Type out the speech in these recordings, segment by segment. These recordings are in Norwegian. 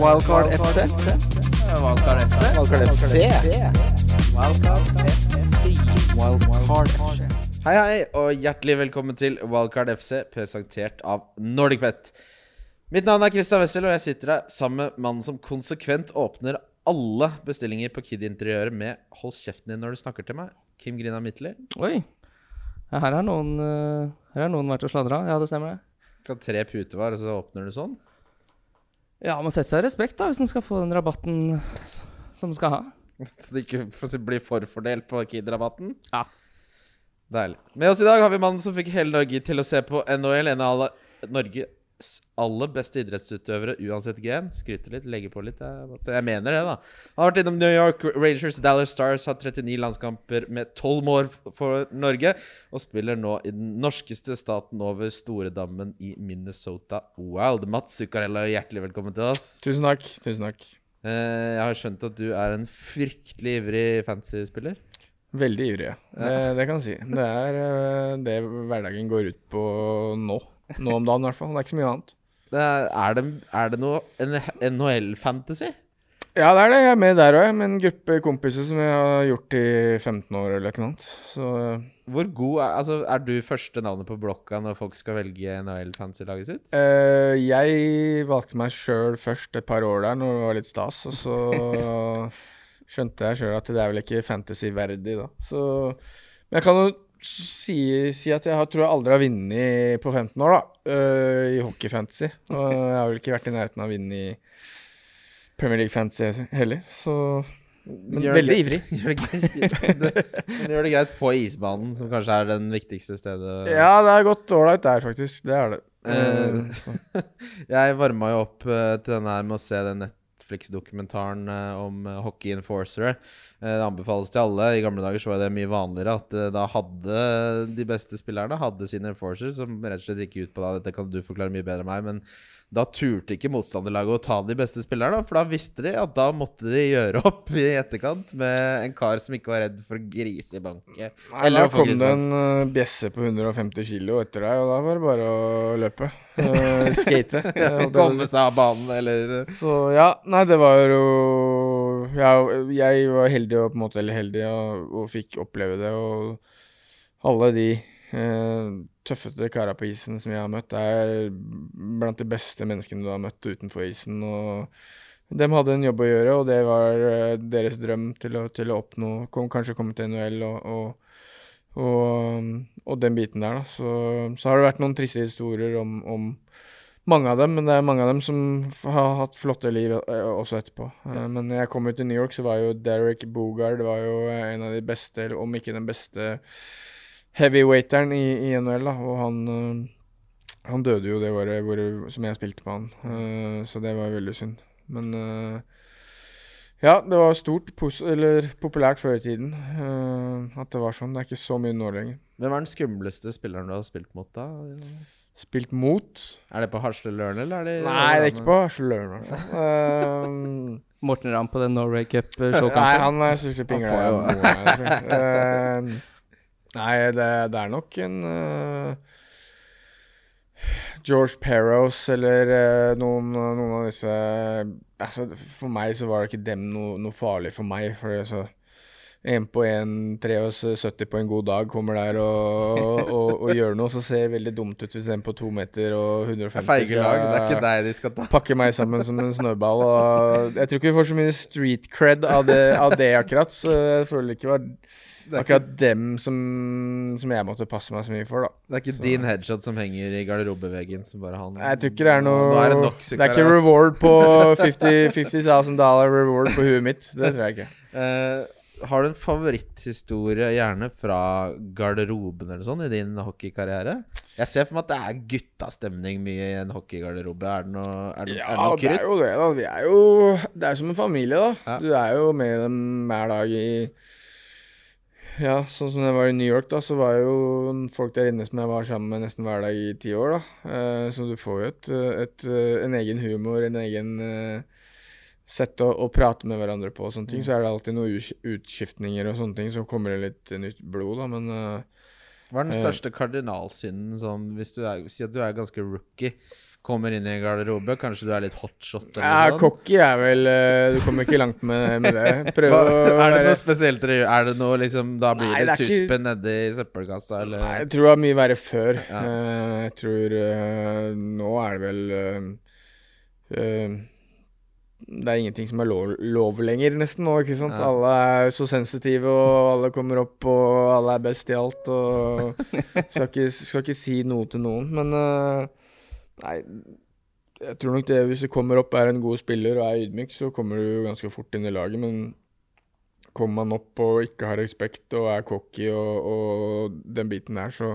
Wildcard FC. Wildcard FC. Wildcard FC. Wildcard FC. Hei, hei, og hjertelig velkommen til Wildcard FC, presentert av NordicBet. Mitt navn er Christian Wessel, og jeg sitter her sammen med mannen som konsekvent åpner alle bestillinger på Kid-interiøret med 'hold kjeften din når du snakker til meg', Kim Grina Midtly. Oi. Ja, her har noen, her har noen vært og sladra. Ja, det stemmer det. Du kan tre putevar, og så åpner du sånn? Ja, man setter seg i respekt da, hvis en skal få den rabatten som en skal ha. Så det ikke blir forfordelt på Kid-rabatten? Ja. Deilig. Med oss i dag har vi mannen som fikk hele Norge til å se på NHL, en av alle Norges aller beste idrettsutøvere uansett gren. Skryter litt, legger på litt. Jeg, så jeg mener det, da. Han har vært innom New York Rangers, Dallas Stars, har 39 landskamper med 12 mål for Norge, og spiller nå i den norskeste staten over Storedammen i Minnesota Wild. Mats Zuccarello, hjertelig velkommen til oss. Tusen takk. Tusen takk. Eh, jeg har skjønt at du er en fryktelig ivrig fantasy-spiller. Veldig ivrig. Det, det kan jeg si. Det er eh, det hverdagen går ut på nå. Nå om dagen, i hvert fall. Det er ikke så mye annet. Det er, er, det, er det noe NHL-fantasy? Ja, det er det. Jeg er med der òg, med en gruppe kompiser som jeg har gjort i 15 år eller noe annet. Så eh, Hvor god er, altså, er du første navnet på blokka når folk skal velge NHL-fantasy-laget sitt? Uh, jeg valgte meg sjøl først et par år der når det var litt stas, og så skjønte jeg sjøl at det er vel ikke fantasy-verdig, da. Så Men jeg kan jo si, si at jeg har, tror jeg aldri har vunnet på 15 år, da, Uh, i hockey-fantasy. Og jeg har vel ikke vært i nærheten av å vinne i Premier League Fantasy heller, så Men Gjør veldig ivrig. Gjør det, gjør det greit på isbanen, som kanskje er den viktigste stedet Ja, det har gått ålreit der, faktisk. Det er det. Eh, Jeg varma jo opp til den her med å se den Netflix-dokumentaren om hockey enforcere. Eh, det anbefales til alle. I gamle dager så var det mye vanligere at eh, da hadde de beste spillerne hadde sine enforcers, som rett og slett gikk ut på da. Dette kan du forklare mye bedre enn meg, men da turte ikke motstanderlaget å ta de beste spillerne, for da visste de at da måtte de gjøre opp i etterkant med en kar som ikke var redd for grise i banket. Nei, Eller da kom det en uh, bjesse på 150 kilo etter deg, og da var det bare å løpe. Skate. eh, Komme seg av banen, eller Så ja, nei, det var jo ja, Jeg var heldig og på en måte eller heldig og, og fikk oppleve det, og alle de eh, tøffete kara på isen som jeg har møtt, er blant de beste menneskene du har møtt utenfor isen. og de hadde en jobb å gjøre, og det var eh, deres drøm til å, til å oppnå kom, Kanskje komme til NHL og, og, og, og den biten der, da. Så, så har det vært noen triste historier om, om mange av dem, men det er mange av dem som har hatt flotte liv eh, også etterpå. Ja. men når jeg kom ut til New York, så var jo Derek Bogard var jo eh, en av de beste, eller om ikke den beste heavyweighteren i, i NHL, da. Og han, eh, han døde jo det året hvor, som jeg spilte med han, Eh, så det var veldig synd. Men eh, ja, det var stort, eller populært før i tiden eh, at det var sånn. Det er ikke så mye nå lenger. Hvem er den skumleste spilleren du har spilt mot, da? Spilt mot Er det på Hasleløren, eller er det Nei, det er ikke på hvert. Eh, Morten Ramm på den Norway Nei, Cup-showkampen. han er største pingla Han jeg får jo- noen gang har sett. Eh, Nei, det, det er nok en uh, George Perros eller uh, noen, noen av disse Altså, for meg så var det ikke dem noe, noe farlig for meg, for det så en på 1,73 på en god dag kommer der og, og, og gjør noe, så ser det veldig dumt ut hvis en på to meter og 150 Feige lag. Det er ikke deg de skal ta. pakke meg sammen som en snøball. Og jeg tror ikke vi får så mye street cred av det, av det akkurat, så jeg føler ikke det var akkurat dem som, som jeg måtte passe meg så mye for, da. det er ikke din headshot som henger i garderobeveggen som bare han Jeg tror ikke det er noe Nå er det nok Det er ikke reward på 50 50 dollar reward på huet mitt. Det tror jeg ikke. Eh, har du en favoritthistorie, gjerne fra garderoben eller sånn, i din hockeykarriere? Jeg ser for meg at det er guttastemning mye i en hockeygarderobe. Er det noe, er det, er det Ja, det er jo det, da. Vi er jo Det er som en familie, da. Ja. Du er jo med dem hver dag i Ja, sånn som jeg var i New York, da, så var jo folk der inne som jeg var sammen med nesten hver dag i ti år, da. Eh, så du får jo et, et, eh, en egen humor, en egen eh, sett å, å prate med hverandre på og sånne ting. Så er det alltid noen utskiftninger og sånne ting, så kommer det litt nytt blod, da, men uh, Hva er den største største kardinalsynden sånn hvis du er, Si at du er ganske rookie. kommer inn i en garderobe. Kanskje du er litt hotshot eller Ja, sånn. cocky er vel eh, Du kommer ikke langt med, med det. Prøv å er det noe spesielt dere gjør? Er det noe liksom Da blir Nei, det, det suspen ikke- nedi søppelkassa, eller? Nei, jeg tror det var mye verre før. Ja. Eh, jeg tror eh, Nå er det vel eh, eh, Det er ingenting som er lov, lov lenger, nesten nå, ikke sant. Ja. Alle er så sensitive, og alle kommer opp, og alle er best i alt, og skal ikke, skal ikke si noe til noen. Men uh, nei jeg tror nok det hvis du kommer opp, er en god spiller og er ydmyk, så kommer du ganske fort inn i laget. Men kommer man opp og ikke har respekt og er cocky og, og den biten der, så,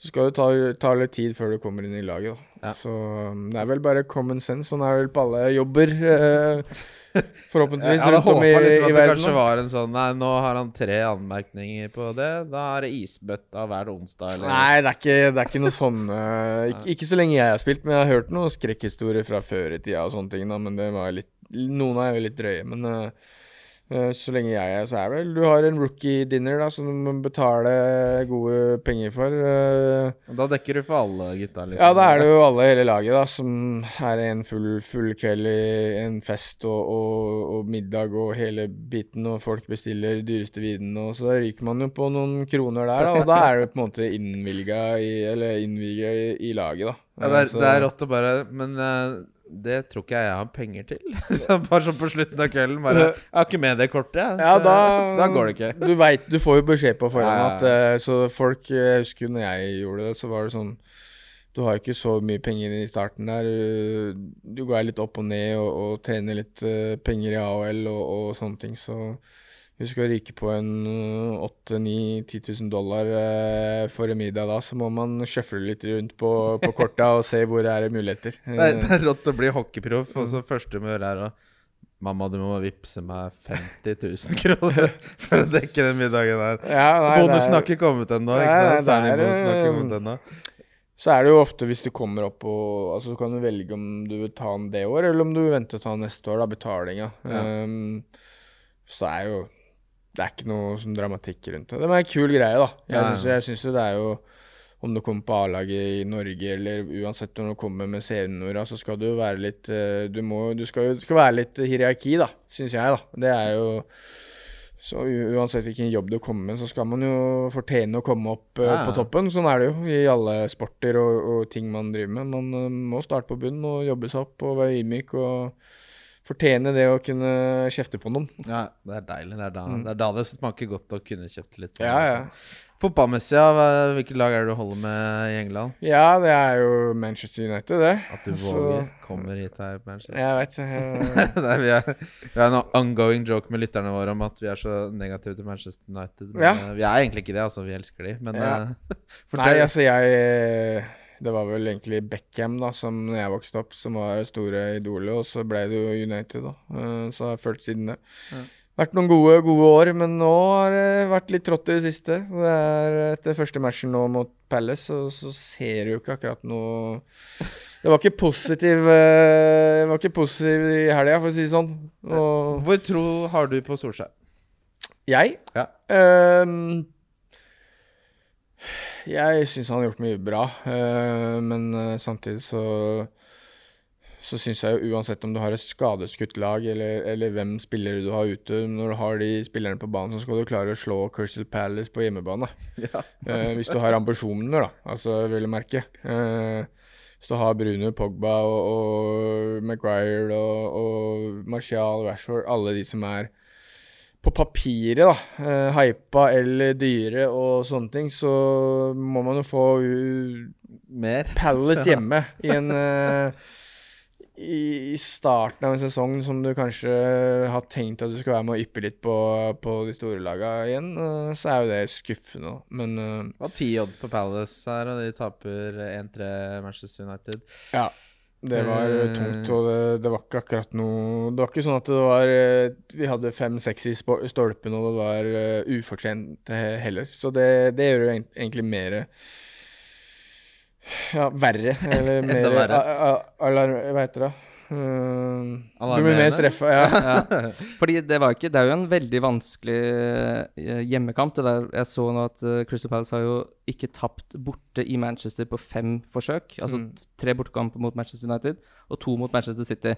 så skal det ta, ta litt tid før du kommer inn i laget. Da. Ja. Så um, det er vel bare common sense. Sånn er det vel på alle jobber. Eh, forhåpentligvis Jeg hadde rundt om i, håpa liksom i at det kanskje var en sånn Nei, nå har han tre anmerkninger på det. Da er det isbøtta hver onsdag, eller Nei, det er ikke, det er ikke noe sånn eh, ikke, ikke så lenge jeg har spilt, men jeg har hørt noen skrekkhistorier fra før i tida og sånne ting, da, men det var litt Noen er jo litt drøye, men eh, så lenge jeg er, så er vel Du har en rookie dinner da, som du må betale gode penger for. eh, Og Da dekker du for alle gutta, liksom. Ja, da er det jo alle i hele laget da, som er en full, full kveld i en fest og, og, og middag og hele biten, og folk bestiller dyreste vinen, og så da ryker man jo på noen kroner der, da, og da er du på en måte innvilga i, eller i, i laget, da. Ja, det, er, Så- det er rått å bare Men eh, det tror ikke jeg jeg har penger til. så bare sånn på slutten av kvelden bare Jeg har ikke med det kortet. Ja, da, da går det ikke. Du vet, du får jo beskjed på forhånd Ja, at eh, Så folk Jeg husker når jeg gjorde det, så var det sånn Du har ikke så mye penger i starten der. eh, Du går litt opp og ned og, og tjener litt eh, penger i AHL og, og sånne ting, så du skal ryke på en 8-9-10 000 dollar eh, for en middag da, så må man sjøfle litt rundt på, på korta og se hvor det er muligheter. Det er, Eh, det er rått å bli hockeyproff, og Mm. så første du må gjøre, er å Mamma, du må vippse meg 50 000 kroner for å dekke den middagen her. ja, nei, Bonusen har ikke kommet ennå. Eh. Så er det jo ofte hvis du kommer opp og Altså, du kan velge om du vil ta den det år, eller om du vil vente og ta den neste år, da, betalinga. Ja. Um, så er jo Det er ikke noe sånn dramatikk rundt det. Det var en kul greie, da. Jeg Ja, syns, jo det er jo om du kommer på A-laget i Norge, eller uansett når du kommer med seniora, så skal du jo være litt eh, Du må Du skal jo skal være litt hierarki, da, syns jeg, da. Det er jo så uansett hvilken jobb du kommer med, så skal man jo fortjene å komme opp eh, Ja, på toppen. Sånn er det jo i alle sporter og, og ting man driver med. Man eh, må starte på bunnen og jobbe seg opp og være ydmyk og fortjene det å kunne kjefte på noen. Ja, det er deilig. Det er, da, Mm. det er da det smaker godt å kunne kjefte litt. Ja, ja. Fotballmessig, ja, hvilket lag er det du holder med i England? Ja, det er jo Manchester United, det. At du Så- våger kommer hit her, Manchester? Jeg vet eh, Nei, vi, er, vi har en ongoing joke med lytterne våre om at vi er så negative til Manchester United. Men Ja. eh, vi er egentlig ikke det, altså. Vi elsker de. Men Ja. eh, Nei, altså jeg Det var vel egentlig Beckham da, som når jeg vokste opp, som var store idolet, og så ble det jo United, da. Eh, Så har jeg følt siden det. Ja. Vært noen gode, gode år, men nå har det vært litt trått i det siste. Det er etter første matchen nå mot Palace, så, så ser du jo ikke akkurat noe Det var ikke positiv eh, Det var ikke positiv i helga, for å si det sånn. Og Hvor tro har du på Solskjær? jeg Ja. Ehm, jeg syns han har gjort mye bra, eh, men eh, samtidig så så syns jeg jo uansett om du har et skadeskutt lag, eller, eller hvem spillere du har ute, når du har de spillerne på banen, så skal du klare å slå Crystal Palace på hjemmebane. Ja. Eh, hvis du har ambisjoner, da, altså, vil jeg merke. Eh, hvis du har Bruno, Pogba og, og Maguire og, og Martial, Rashford, alle de som er på papiret, da, eh, hypa eller dyre og sånne ting, så må man jo få Mer? Palace hjemme i en eh, i, starten av en sesong som du kanskje har tenkt at du skal være med og yppe litt på, på de store laga igjen, eh, så er jo det skuffende. Men uh, Det var ti odds på Palace her, og de taper 1-3 Manchester United. ja. Det var Eh. tungt, og det, det var ikke akkurat noe Det var ikke sånn at det var eh, Vi hadde fem-seks i stolpen, og det var uh, ufortjent heller. Så det, det gjør jo egentlig mer Ja, verre. Eller mer alarm... Hva heter det? Eh, Du blir mer streffa, ja. Ja. Fordi det var ikke Det er jo en veldig vanskelig eh, hjemmekamp. Det der Jeg så nå at eh, Crystal Palace har jo ikke tapt borte i Manchester på fem forsøk. Altså Mm. tre bortekamper mot Manchester United og to mot Manchester City.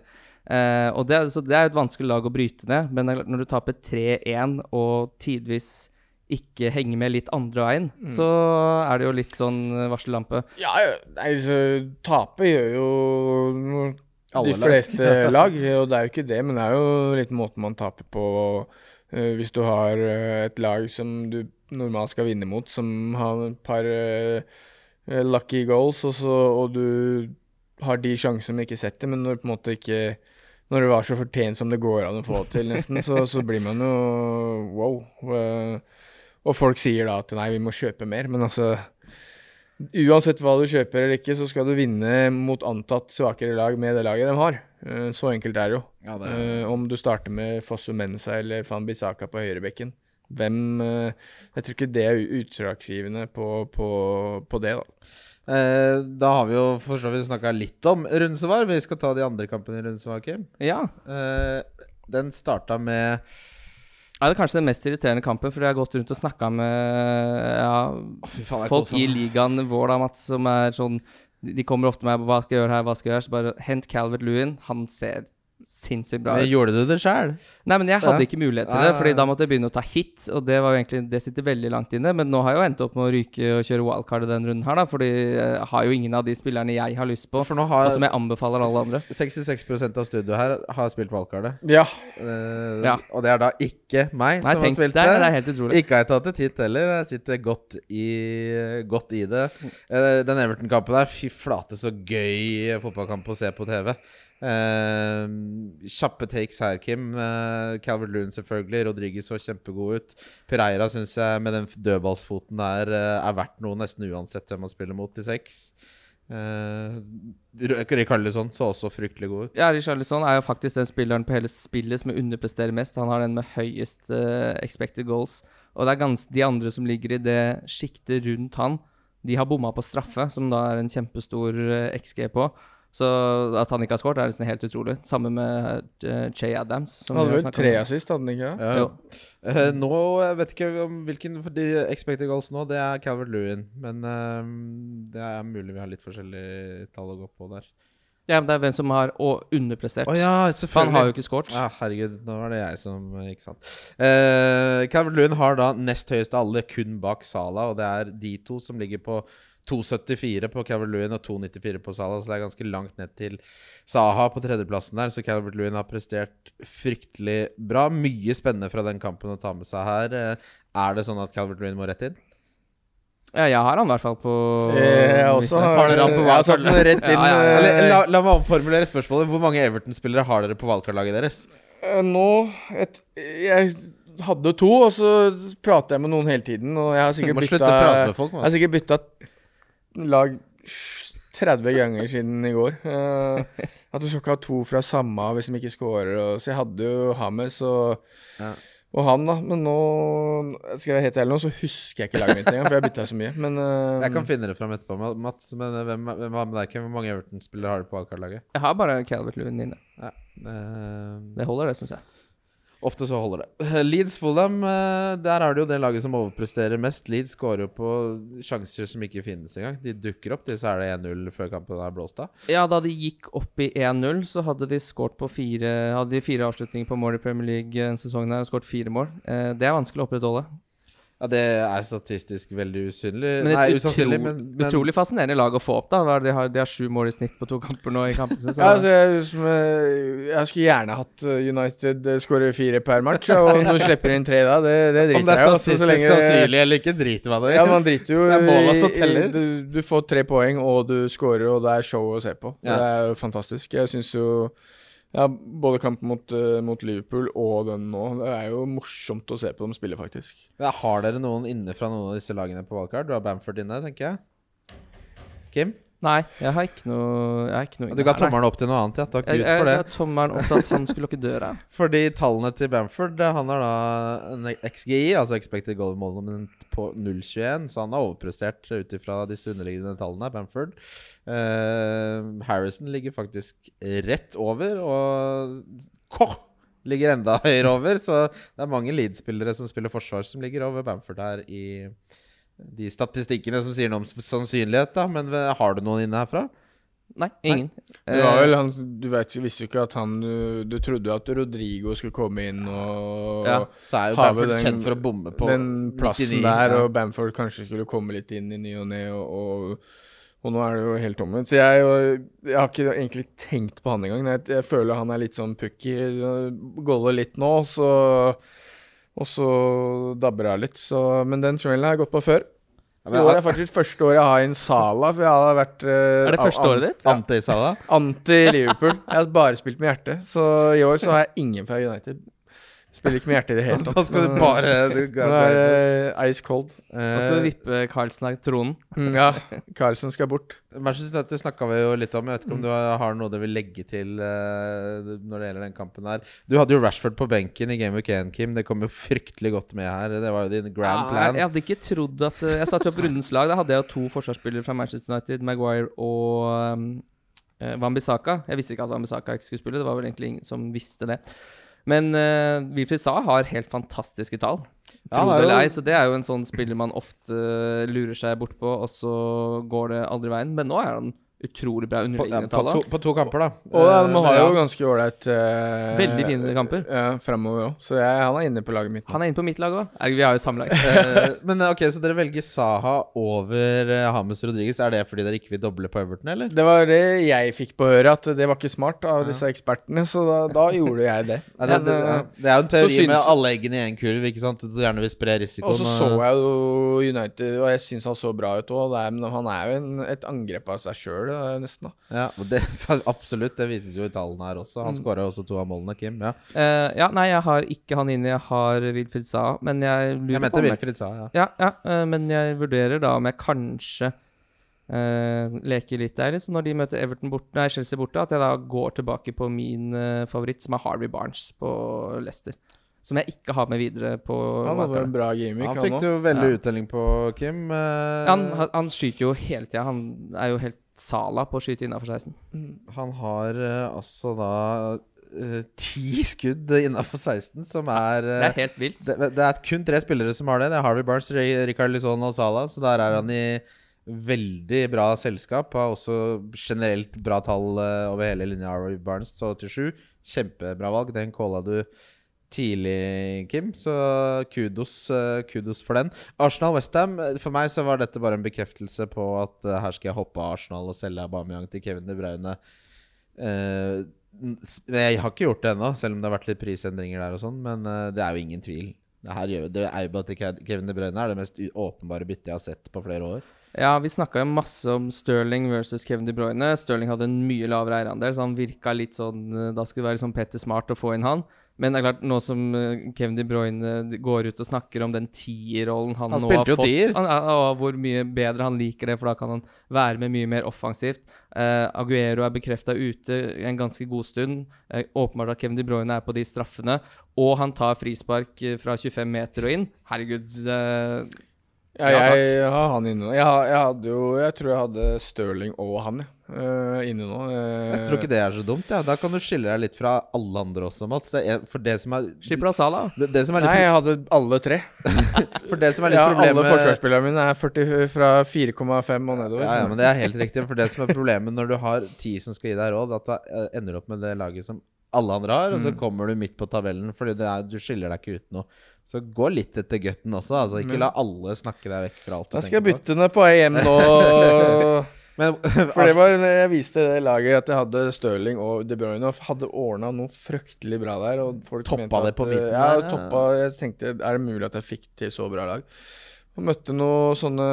Uh, og det, så det er et vanskelig lag å bryte ned, men når du taper 3-1 og tidvis ikke henger med litt andre veien, Mm. så er det jo litt sånn varsellampe. Ja, altså nei, så tape gjør jo Alle de fleste lag, og det er jo ikke det, men det er jo litt måten man taper på. Uh, hvis du har uh, et lag som du normalt skal vinne mot, som har et par eh, lucky goals, og, så, og du har de sjansene man ikke setter, men når på en måte ikke når det var så fortjent som det går an å få til, nesten, så, så blir man jo wow. og folk sier da at nei, vi må kjøpe mer, men altså Uansett hva du kjøper eller ikke, så skal du vinne mot antatt svakere lag med det laget de har. Eh, Så enkelt er det jo. Ja, det Eh, Om du starter med Fosso Mensa eller Van Bissaka på høyrebekken. Hvem eh, Jeg tror ikke det er utslagsgivende på, på, på det, da. Eh, da har vi jo for så vidt snakka litt om Rundsvar. Vi skal ta de andre kampene i Rundsvar, Kim. Ja. Eh, den starta med Ja, det er kanskje den mest irriterende kampen, for jeg har gått rundt og snakka med ja, fy faen, folk i ligaen vår, da, Mats, som er sånn De kommer ofte med 'Hva skal jeg gjøre her? Hva skal jeg gjøre?' Så bare hent Calvert Lewin. Han ser sinnssykt bra Men ut. Gjorde du det sjøl? Nei, men jeg hadde Ja. ikke mulighet til Ja, det, ja, Fordi da måtte jeg begynne å ta hit, og det var jo egentlig Det sitter veldig langt inne. Men nå har jeg jo endt opp med å ryke og kjøre wildcard i den runden her, da, fordi jeg har jo ingen av de spillerne jeg har lyst på, For nå og som jeg anbefaler alle andre. 66% av studioet her har spilt wildcardet. Ja. Uh, Ja. Og det er da ikke meg Nei, som har spilt det. Det er helt utrolig. Ikke har jeg tatt et hit heller. Jeg sitter godt i, godt i det. Uh, Den Everton-kampen der, fy flate så gøy fotballkamp å se på TV. Eh, kjappe takes her, Kim. Uh, Calvert Loon selvfølgelig. Rodriguez så kjempegod ut. Pereira syns jeg med den dødballsfoten der eh, er verdt noe nesten uansett hvem man spiller mot i seks. Uh, Rikarlison så også fryktelig god ut. Ja, Rikarlison er jo faktisk den spilleren på hele spillet som underpresterer mest. Han har den med høyest expected goals. Og det er gans de andre som ligger i det sjiktet rundt han, de har bomma på straffe, som da er en kjempestor XG på. Så at han ikke har skåret, er nesten helt utrolig. Samme med uh, Che Adams. Som hadde vel tre assist, hadde han ikke? det? Ja. Jo. Eh, nå jeg vet ikke om hvilken For de expected goals nå, det er Calvert Lewin. Men uh, det er mulig vi har litt forskjellige tall å gå på der. Ja, men det er hvem som har og underprestert. Oh, ja, han har jo ikke skåret. Ja, herregud, nå var det jeg som eh, Ikke sant. Uh, Calvert Lewin har da nest høyest av alle, kun bak Sala, og det er de to som ligger på 2,74 på Calvert Lewin og 2,94 på Sala, så det er ganske langt ned til Saha på tredjeplassen der. Så Calvert Lewin har prestert fryktelig bra. Mye spennende fra den kampen å ta med seg her. Eh, er det sånn at Calvert Lewin må rett inn? Ja, jeg har han i hvert fall på Eh, Jeg også har, dere han på har rett inn. Ja, ja, ja. Eh, la, la meg omformulere spørsmålet. Hvor mange Everton-spillere har dere på valgkartlaget deres? Nå et, Jeg hadde to, og så prater jeg med noen hele tiden. Og jeg har sikkert bytta lag 30 ganger siden i går. Uh, at du skal ikke ha to fra samme hvis de ikke scorer. Og, så jeg hadde jo Hames og, Ja. og han, da. Men nå skal jeg helt ærlig nå, så husker jeg ikke laget mitt engang, for jeg bytta så mye. Men uh, Jeg kan finne det fram etterpå, Mats. Men eh, hvem, hvem har med deg? Hvor mange Everton-spillere har du på valgkartlaget? Jeg har bare Calvert Lewin inne. Eh, Det holder, det, syns jeg. Ofte så holder det. Leeds Fulham, eh, der er det jo det laget som overpresterer mest. Leeds skårer på sjanser som ikke finnes engang. De dukker opp, til så er det 1-0 før kampen er blåst av. Ja, da de gikk opp i 1-0, så hadde de skåret på fire Hadde de fire avslutninger på mål i Premier League denne sesongen her og skåret fire mål. Eh, det er vanskelig å opprettholde. Ja, det er statistisk veldig usynlig. Men Nei, usannsynlig, utro, men, men utrolig fascinerende lag å få opp, da. De har, de har sju mål i snitt på to kamper nå i kampen sin. Ja, altså, jeg, eh, jeg skulle gjerne hatt eh, United eh, skåre fire per match, ja, og når du slipper inn tre da, det, det driter er jeg i. Om det er statistisk lenge- sannsynlig eller ikke, driter man i. Ja, man driter jo Det er måla i-. Du, du får tre poeng, og du skårer, og det er show å se på. Ja. Det er jo fantastisk. Jeg syns jo ja, både kampen mot, uh, mot Liverpool og den nå, det er jo morsomt å se på dem spille, faktisk. Ja, har dere noen inne fra noen av disse lagene på valgkart? Du har Bamford inne, tenker jeg. Kim? Nei, jeg har ikke noe Jeg har ikke noe Du ga tommelen opp til noe annet, ja. Takk Jeg, Gud jeg, for det. jeg ga tommelen opp til at han skulle lukke døra. Fordi tallene til Bamford eh, Han har da en XGI, altså expected goal Monument, på 0,21, så han har overprestert ut ifra disse underliggende tallene, Bamford. Uh, Harrison ligger faktisk rett over, og Koch ligger enda høyere over, så det er mange Leeds-spillere som spiller forsvar, som ligger over Bamford her i de statistikkene som sier noe om sannsynlighet, da. Men har du noen inne herfra? Nei, ingen. Du, Eh, vel, han, du vet, visste jo ikke at han Du, du trodde jo at Rodrigo skulle komme inn og Ja. Så er jo Bamford den- kjent for å bomme på den plassen 99, der, ja. og Bamford kanskje skulle komme litt inn i ny og ne, og, og, og nå er det jo helt omvendt. Så jeg, jeg har ikke egentlig tenkt på han engang. Jeg, jeg føler han er litt sånn pukki, Goller litt nå, så Og så dabber det av litt. Så, men den trailen har jeg gått på før. Ja, I år er faktisk første året jeg har en Sala, for jeg har vært uh, er det første året ditt? Anti-Sala? Anti-Liverpool. Jeg har bare spilt med hjertet. Så i år så har jeg ingen fra United. Spiller ikke med hjertet i det hele tatt. Da skal du bare du, Nå er det ice cold. Da skal du vippe Carlsen av tronen. Mm, ja, Carlsen skal bort. Manchester United snakka vi jo litt om. Jeg vet ikke om du har, noe du vil legge til eh, når det gjelder den kampen her. Du hadde jo Rashford på benken i Game Week 1, Kim. Det kom jo fryktelig godt med her. Det var jo din grand Ja, plan. jeg hadde ikke trodd at eh, Jeg satte jo opp rundens lag. Da hadde jeg jo to forsvarsspillere fra Manchester United, Maguire og um, eh, Wan-Bissaka. Jeg visste ikke at Wambisaka ikke skulle spille. Det var vel egentlig ingen som visste det. Men uh, Wilfried Saha har helt fantastiske tall. Ja, det jo- ei, så det er jo en sånn spiller man ofte lurer seg bort på, og så går det aldri veien. Men nå er han utrolig bra underliggende på, tall. På, på to kamper, da. Og ja, Eh, man har jo ja. ganske ålreit uh, Veldig fine kamper. Ja, framover òg. Så jeg, han er inne på laget mitt. nå. Han er inne på mitt lag òg. Vi har jo samme lag. Eh, men ok, Så dere velger Saha over uh, Hames Rodriguez. Er det fordi dere ikke vil doble på Everton, eller? Det var det jeg fikk på høre, at det var ikke smart av disse ekspertene. Så da, da gjorde jeg det. Ja, det, det, eh, det er jo en teori syns- med alle eggene i én kurv. ikke sant? Du gjerne vil spre risikoen. Og så så jeg jo United, og jeg syns han så bra ut òg. Men han er jo en, et angrep av seg sjøl, nesten. da. Ja, det, Absolutt. Det vises jo i tallene her også. Mm. Han skåra også to av målene, Kim. Ja. Uh, ja, nei, jeg har ikke han inne. Jeg har Wilfried Saha, men jeg lurer Jeg på mente om jeg Wilfried sa, ja. Ja, ja uh, men jeg vurderer da om jeg kanskje uh, leker litt der. liksom, når de møter Everton borte, nei, Chelsea borte, at jeg da går tilbake på min eh, favoritt, som er Harvey Barnes på Leicester. Som jeg ikke har med videre på Han hadde en bra gimmick, Han han fikk òg. jo veldig Ja. uttelling på, Kim. Eh, han, han, han skyter jo hele tida. Han er jo helt sala på å skyte innafor 16. Han har eh, altså da eh, ti skudd innafor 16, som er eh, Det er helt vilt. det, det er kun tre spillere som har det. Det er Harvey Barnes, Ri- Rikard Lisson og Salah. Så der er han i veldig bra selskap. Har også generelt bra tall over hele linja. Harvey Barnes så til sju. Kjempebra valg. Den calla du tidlig, Kim. Så kudos, eh, kudos for den. Arsenal-Westham. For meg så var dette bare en bekreftelse på at eh, her skal jeg hoppe av Arsenal og selge Aubameyang til Kevin De Bruyne. Eh, jeg har ikke gjort det ennå, selv om det har vært litt prisendringer der og sånn. Men eh, det er jo ingen tvil. Det her det bare til Kevin De Bruyne er det mest åpenbare byttet jeg har sett på flere år. Ja, vi snakka jo masse om Sterling versus Kevin De Bruyne. Sterling hadde en mye lavere eierandel, så han virka litt sånn eh, Da skulle det være sånn Petter Smart å få inn han. Men det er klart, nå som eh, Kevin De Bruyne går ut og snakker om den tierrollen han, Han nå har fått han, Og hvor mye bedre han liker det, for da kan han være med mye mer offensivt. Uh, Aguero er bekrefta ute en ganske god stund. Uh, åpenbart at Kevin De Bruyne er på de straffene. Og han tar frispark eh, fra 25 meter og inn. Herregud. Eh, Ja, Ja, jeg har han inne nå. Jeg, jeg hadde jo Jeg tror jeg hadde Stirling og han, jeg. eh, inne nå. Uh, Jeg tror ikke det er så dumt. Ja. Da kan du skille deg litt fra alle andre også, Mats. Det er, for det som er slipper av Sala. det, det som er Nei, jeg hadde alle tre. For det som er litt Ja, alle problemet forsvarsspillerne mine er 40, fra 4,5 og nedover. Ja, ja, men det er helt riktig. For det som er problemet når du har ti som skal gi deg råd, at du eh, ender opp med det laget som alle andre har, og så Mm. kommer du midt på tabellen fordi det er, du skiller deg ikke ut noe. Så gå litt etter gutten også. Altså Ikke la alle snakke deg vekk fra alt Da skal jeg bytte ned på EM nå. Men For det var Jeg viste det laget at jeg hadde Stirling og De Bruyne og hadde ordna noe fryktelig bra der. Og folk Toppa mente det på midten Ja, der, ja. toppa Jeg tenkte er det mulig at jeg fikk til så bra lag? Og møtte noen sånne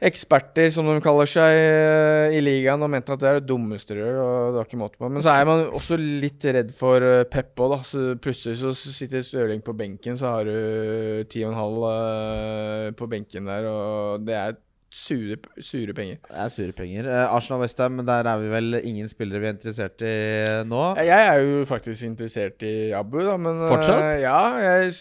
eksperter, som de kaller seg, eh, i ligaen og mente at det er det dummeste du gjør. Og det var ikke måte på. Men så er man også litt redd for eh, Pep òg, da. Så plutselig så sitter Stirling på benken, så har du ti og en halv eh, på benken der, og det er sure, sure penger. Det er sure penger. Eh, Arsenal Westham, der er vi vel ingen spillere vi er interessert i nå. Jeg er jo faktisk interessert i Abu, da, men Fortsatt? Fortsatt? Ja, jeg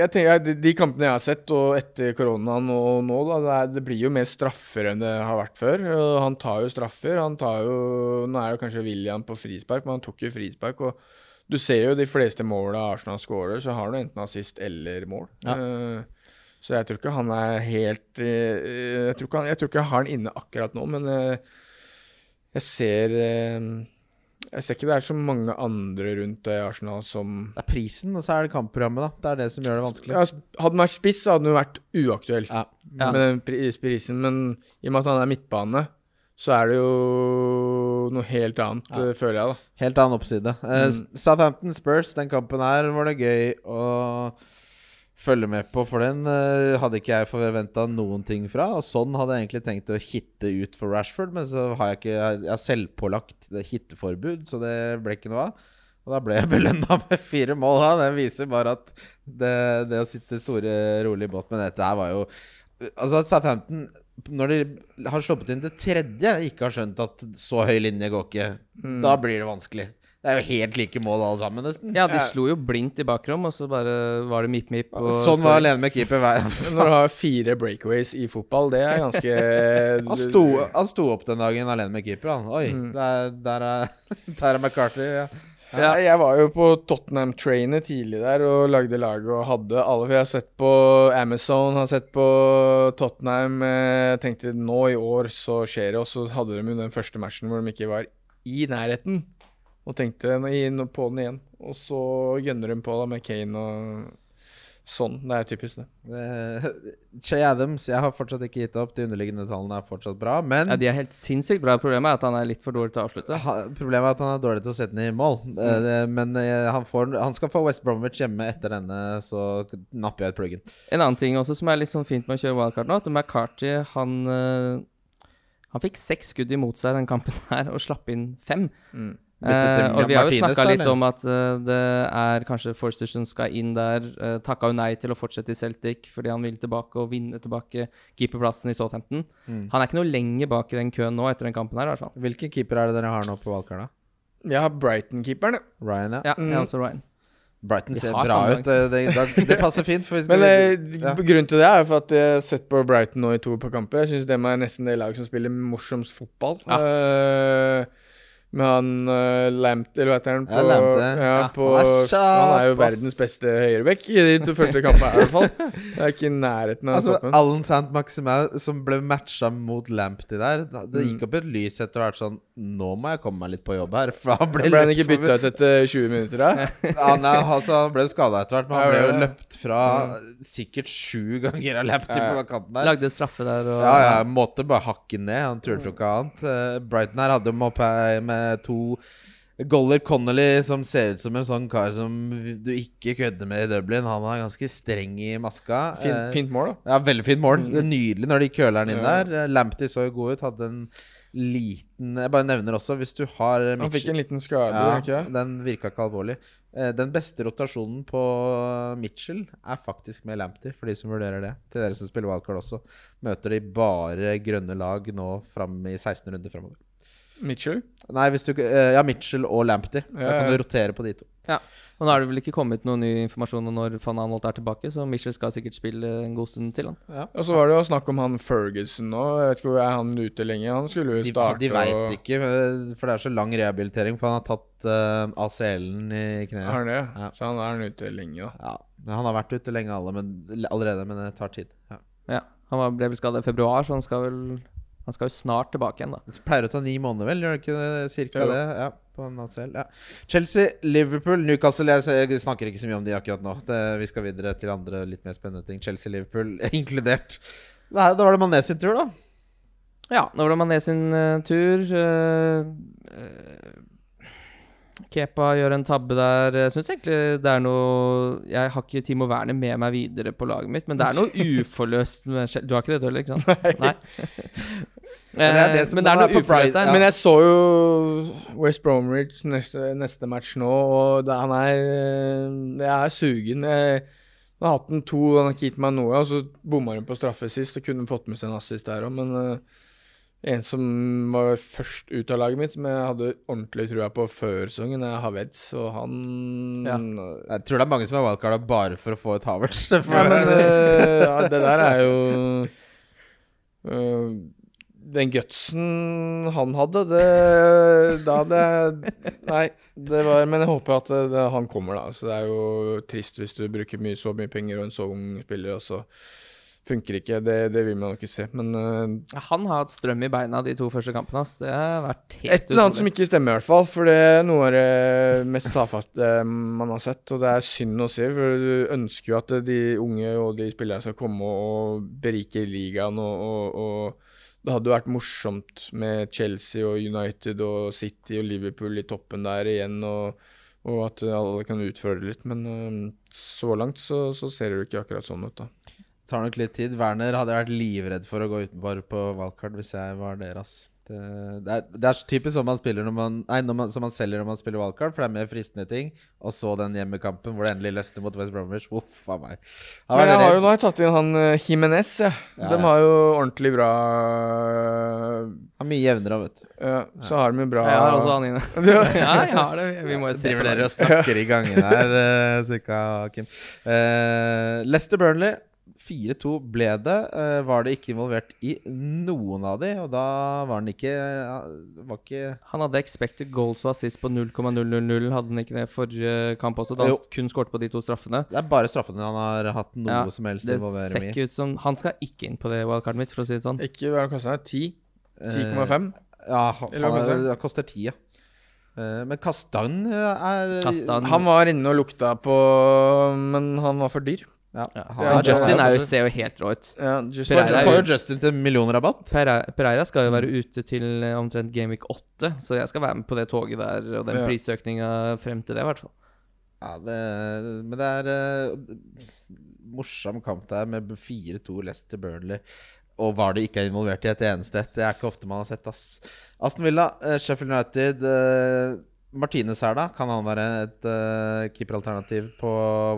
jeg tenker de, kampene jeg har sett, og etter koronaen og nå, da, det, er, det blir jo mer straffer enn det har vært før. Han tar jo straffer. Han tar jo Nå er jo kanskje William på frispark, men han tok jo frispark. Og du ser jo de fleste måla Arsenal scorer, så har han enten assist eller mål. Ja. Eh, så jeg tror ikke han er helt eh, jeg, tror ikke han, jeg tror ikke jeg har han inne akkurat nå, men eh, jeg ser Jeg ser ikke det er så mange andre rundt i Arsenal som Det er prisen, og så er det kampprogrammet, da. Det er det som gjør det vanskelig. ja, Hadde han vært spiss, så hadde han jo vært uaktuell Ja. Ja. med den prisen. Men i og med at han er midtbane, så er det jo noe helt annet, Ja. eh, føler jeg, da. Helt annen oppside. Mm. Uh, Southampton Spurs, den kampen her var det gøy å følge med på, for den uh, hadde ikke jeg forventa noen ting fra. Og sånn hadde jeg egentlig tenkt å hitte ut for Rashford, men så har jeg ikke Jeg har selvpålagt hitteforbud, så det ble ikke noe av. Og da ble jeg belønna med fire mål. Da. Det viser bare at det, det å sitte store, rolig i båt med dette her var jo Altså, Southampton når de har sluppet inn det tredje, ikke har skjønt at så høy linje går ikke, Mm. da blir det vanskelig. Det er jo helt like mål alle sammen, nesten. Ja, de Ja. slo jo blindt i bakrom, og så bare var det mip-mip. sånn var alene med keeper hver Når du har fire breakaways i fotball, det er ganske han sto, han sto opp den dagen alene med keeper, han. Oi, Mm. der, der, er, der er McCarthy. Ja. Ja. Jeg var jo på Tottenham-trainet tidlig der og lagde laget og hadde alle. For jeg har sett på Amazon, har sett på Tottenham. eh, Jeg tenkte nå i år så skjer det. Og så hadde de jo den første matchen hvor de ikke var i nærheten. Og tenkte inn på den igjen. Og så gønner de på da med Kane og sånn. Det er typisk, det. Che Adams, jeg har fortsatt ikke gitt opp. De underliggende tallene er fortsatt bra. Men Ja, de er helt sinnssykt bra. Problemet er at han er litt for dårlig til å avslutte. ha, problemet er at han er dårlig til å sette den i mål. Mm. Uh, men uh, han, får, han skal få West Bromwich hjemme etter denne, så napper jeg ut pluggen. En annen ting også som er litt sånn fint med å kjøre wildcard nå, at McCarty, han Han fikk seks skudd imot seg den kampen her, og slapp inn fem. Mm. Eh, og vi har jo snakka litt om at uh, det er kanskje Forster som skal inn der. Uh, Takka jo nei til å fortsette i Celtic fordi han vil tilbake og vinne tilbake keeperplassen i Southampton. Mm. Han er ikke noe lenger bak i den køen nå etter den kampen her, i hvert fall. Hvilken keeper er det dere har nå på valgkartet? Jeg har Brighton-keeperen. Ryan, ja. Ja, jeg Mm. er også Ryan. Brighton ser bra samme ut. Det, det, det, passer fint. For vi skal Men eh, ja. grunnen til det er for at jeg har sett på Brighton nå i to par kamper. Jeg syns dem er nesten det laget som spiller morsomst fotball. Eh, med han uh, Lampt, eller hva heter han? Ja, Lamptey. ja, Ja, på, han er han er jo verdens beste høyrebekk i de to første kampene, i hvert fall. Det er ikke i nærheten av Altså, toppen. Allen Sant Maximal som ble matcha mot Lamptey der da- Det Mm. gikk opp et lys etter hvert sånn Nå må jeg komme meg litt på jobb her. For han ble, Ble han ikke bytta ut etter 20 minutter, da? Ja, nei, altså, han ble skada etter hvert, men han ble jo løpt fra sikkert sju ganger av Lamptey Ja, ja. på kanten der. Lagde straffe der og Ja, ja, måtte bare hakke ned. Han turte jo ikke annet. Eh, Brighton her hadde jo her med to Goller Connolly, som ser ut som en sånn kar som du ikke kødder med i Dublin. Han er ganske streng i maska. Fint, Eh, fint mål, da. Ja, veldig fint mål. Mm. Nydelig når de køler den inn Ja. der. Lampty Lamptey så jo god ut. Hadde en liten Jeg bare nevner også, hvis du har eh, Han fikk en liten skade, ja, ikke? Den virka ikke alvorlig. Eh, Den beste rotasjonen på Mitchell er faktisk med Lamptey, for de som vurderer det. Til dere som spiller wildcard også. Møter de bare grønne lag nå fram i 16 runder framover. Mitchell? Nei, hvis du eh, Ja, Mitchell og Lamptey. Da Ja, kan du rotere på de to. Ja. Og nå er det vel ikke kommet noen ny informasjon om når van Anholt er tilbake, så Mitchell skal sikkert spille en god stund til, han. Ja. Og så var det jo snakk om han Ferguson nå. Jeg vet ikke hvor er han ute lenge. Han skulle jo De, starte de veit og ikke, eh, for det er så lang rehabilitering. For han har tatt uh, ACL-en i Har kneet. han det? Ja. Så han er han ute lenge, da. Ja, Han har vært ute lenge alle, men, allerede, men det tar tid. Ja. Ja, han var, ble vel skadet i februar, så han skal vel Han skal jo snart tilbake igjen, da. Det pleier å ta ni måneder, vel? Gjør det ikke? Cirka det? Ja, på en ACL. Ja. Chelsea, Liverpool, Newcastle jeg, snakker ikke så mye om de akkurat nå. Det, vi skal videre til andre litt mer spennende ting. Chelsea, Liverpool inkludert. Da, da var det Mané sin tur, da. Ja, nå var det Mané sin uh, tur. Uh, eh, Kepa gjør en tabbe der. Jeg syns egentlig det er noe Jeg har ikke Timo Werner med meg videre på laget mitt, men det er noe uforløst med Du har ikke det, du heller, ikke sant? Nei. Men det er det Eh, som- men det er noe uforløst der. Ja. Men jeg så jo West Bromwich neste, neste match nå, og det, han er Jeg er sugen. Jeg, Han har hatt den to, han har ikke gitt meg noe, og så bomma han på straffe sist og kunne fått med seg en assist der òg, men eh, en som var først ut av laget mitt, som jeg hadde ordentlig trua på før sesongen, er Havertz, og han Ja. Jeg tror det er mange som er wildcarda bare for å få et Havertz. Ja, men uh, ja, det der er jo uh, Den gutsen han hadde, det Da hadde jeg Nei, det var Men jeg håper at det, han kommer, da. Så det er jo trist hvis du bruker mye, så mye penger og en så ung spiller, og så funker ikke. Det, det vil man jo ikke se. Men uh, Han har hatt strøm i beina de to første kampene. hans. Det har vært helt et eller annet som ikke stemmer, i hvert fall. For det er noe av det mest tafatte man har sett. Og det er synd å se, for du ønsker jo at de unge og de spillerne skal komme og berike ligaen. Og, og, og det hadde jo vært morsomt med Chelsea og United og City og Liverpool i toppen der igjen. og og at alle kan utføre det litt. Men øh, så langt så, så ser det jo ikke akkurat sånn ut, da. Tar nok litt tid. Werner hadde jeg vært livredd for å gå utenfor på valgkart hvis jeg var deres. Det, det, er, det er typisk som man spiller når man Nei, når man, som man selger når man spiller wildcard, for det er mer fristende ting. Og så den hjemmekampen hvor det endelig løsner mot West Bromwich. Uff a meg. Men jeg har jo nå har jeg tatt inn han uh, Jimenez, ja. Ja, De ja. har jo ordentlig bra øh, Han er mye jevnere, vet du. ja, Så har de jo bra Jeg har også han inne. Ja, jeg har det. Vi må jo se Driver dere og snakker i gangen her, uh, Sukka Kim. Uh, Lester Burnley. 4-2 ble det. Eh, var det ikke involvert i noen av de, og da var han ikke Var ikke Han hadde expected goals og assist på 0,000. Hadde han ikke det forrige kamp også? Da han Jo. kun skåret på de to straffene. Det er bare straffene han har hatt noe Ja, som helst involvering i. ut som Han skal ikke inn på det wildcardet mitt, for å si det sånn. Ikke hva koster det? 10? Eh, 10,5? Ja, han, det? det koster ti, ja. Eh, men Kastan er Kastan. Han var inne og lukta på Men han var for dyr. Ja, Ja. Justin er jo, ser jo helt rå ut. Ja, just Får, Pereira får jo- Justin til millionrabatt. Pereira, Pereira skal jo være ute til eh, omtrent Gameweek 8, så jeg skal være med på det toget der og den Ja. prisøkninga frem til det, i hvert fall. Ja, det, men det er uh, morsom kamp der med 4-2 Leicester Burnley. Og var det ikke er involvert i et eneste ett. Det er ikke ofte man har sett, ass. Aston Villa, uh, Sheffield United eh, Martinez her, da. Kan han være et uh, keeperalternativ på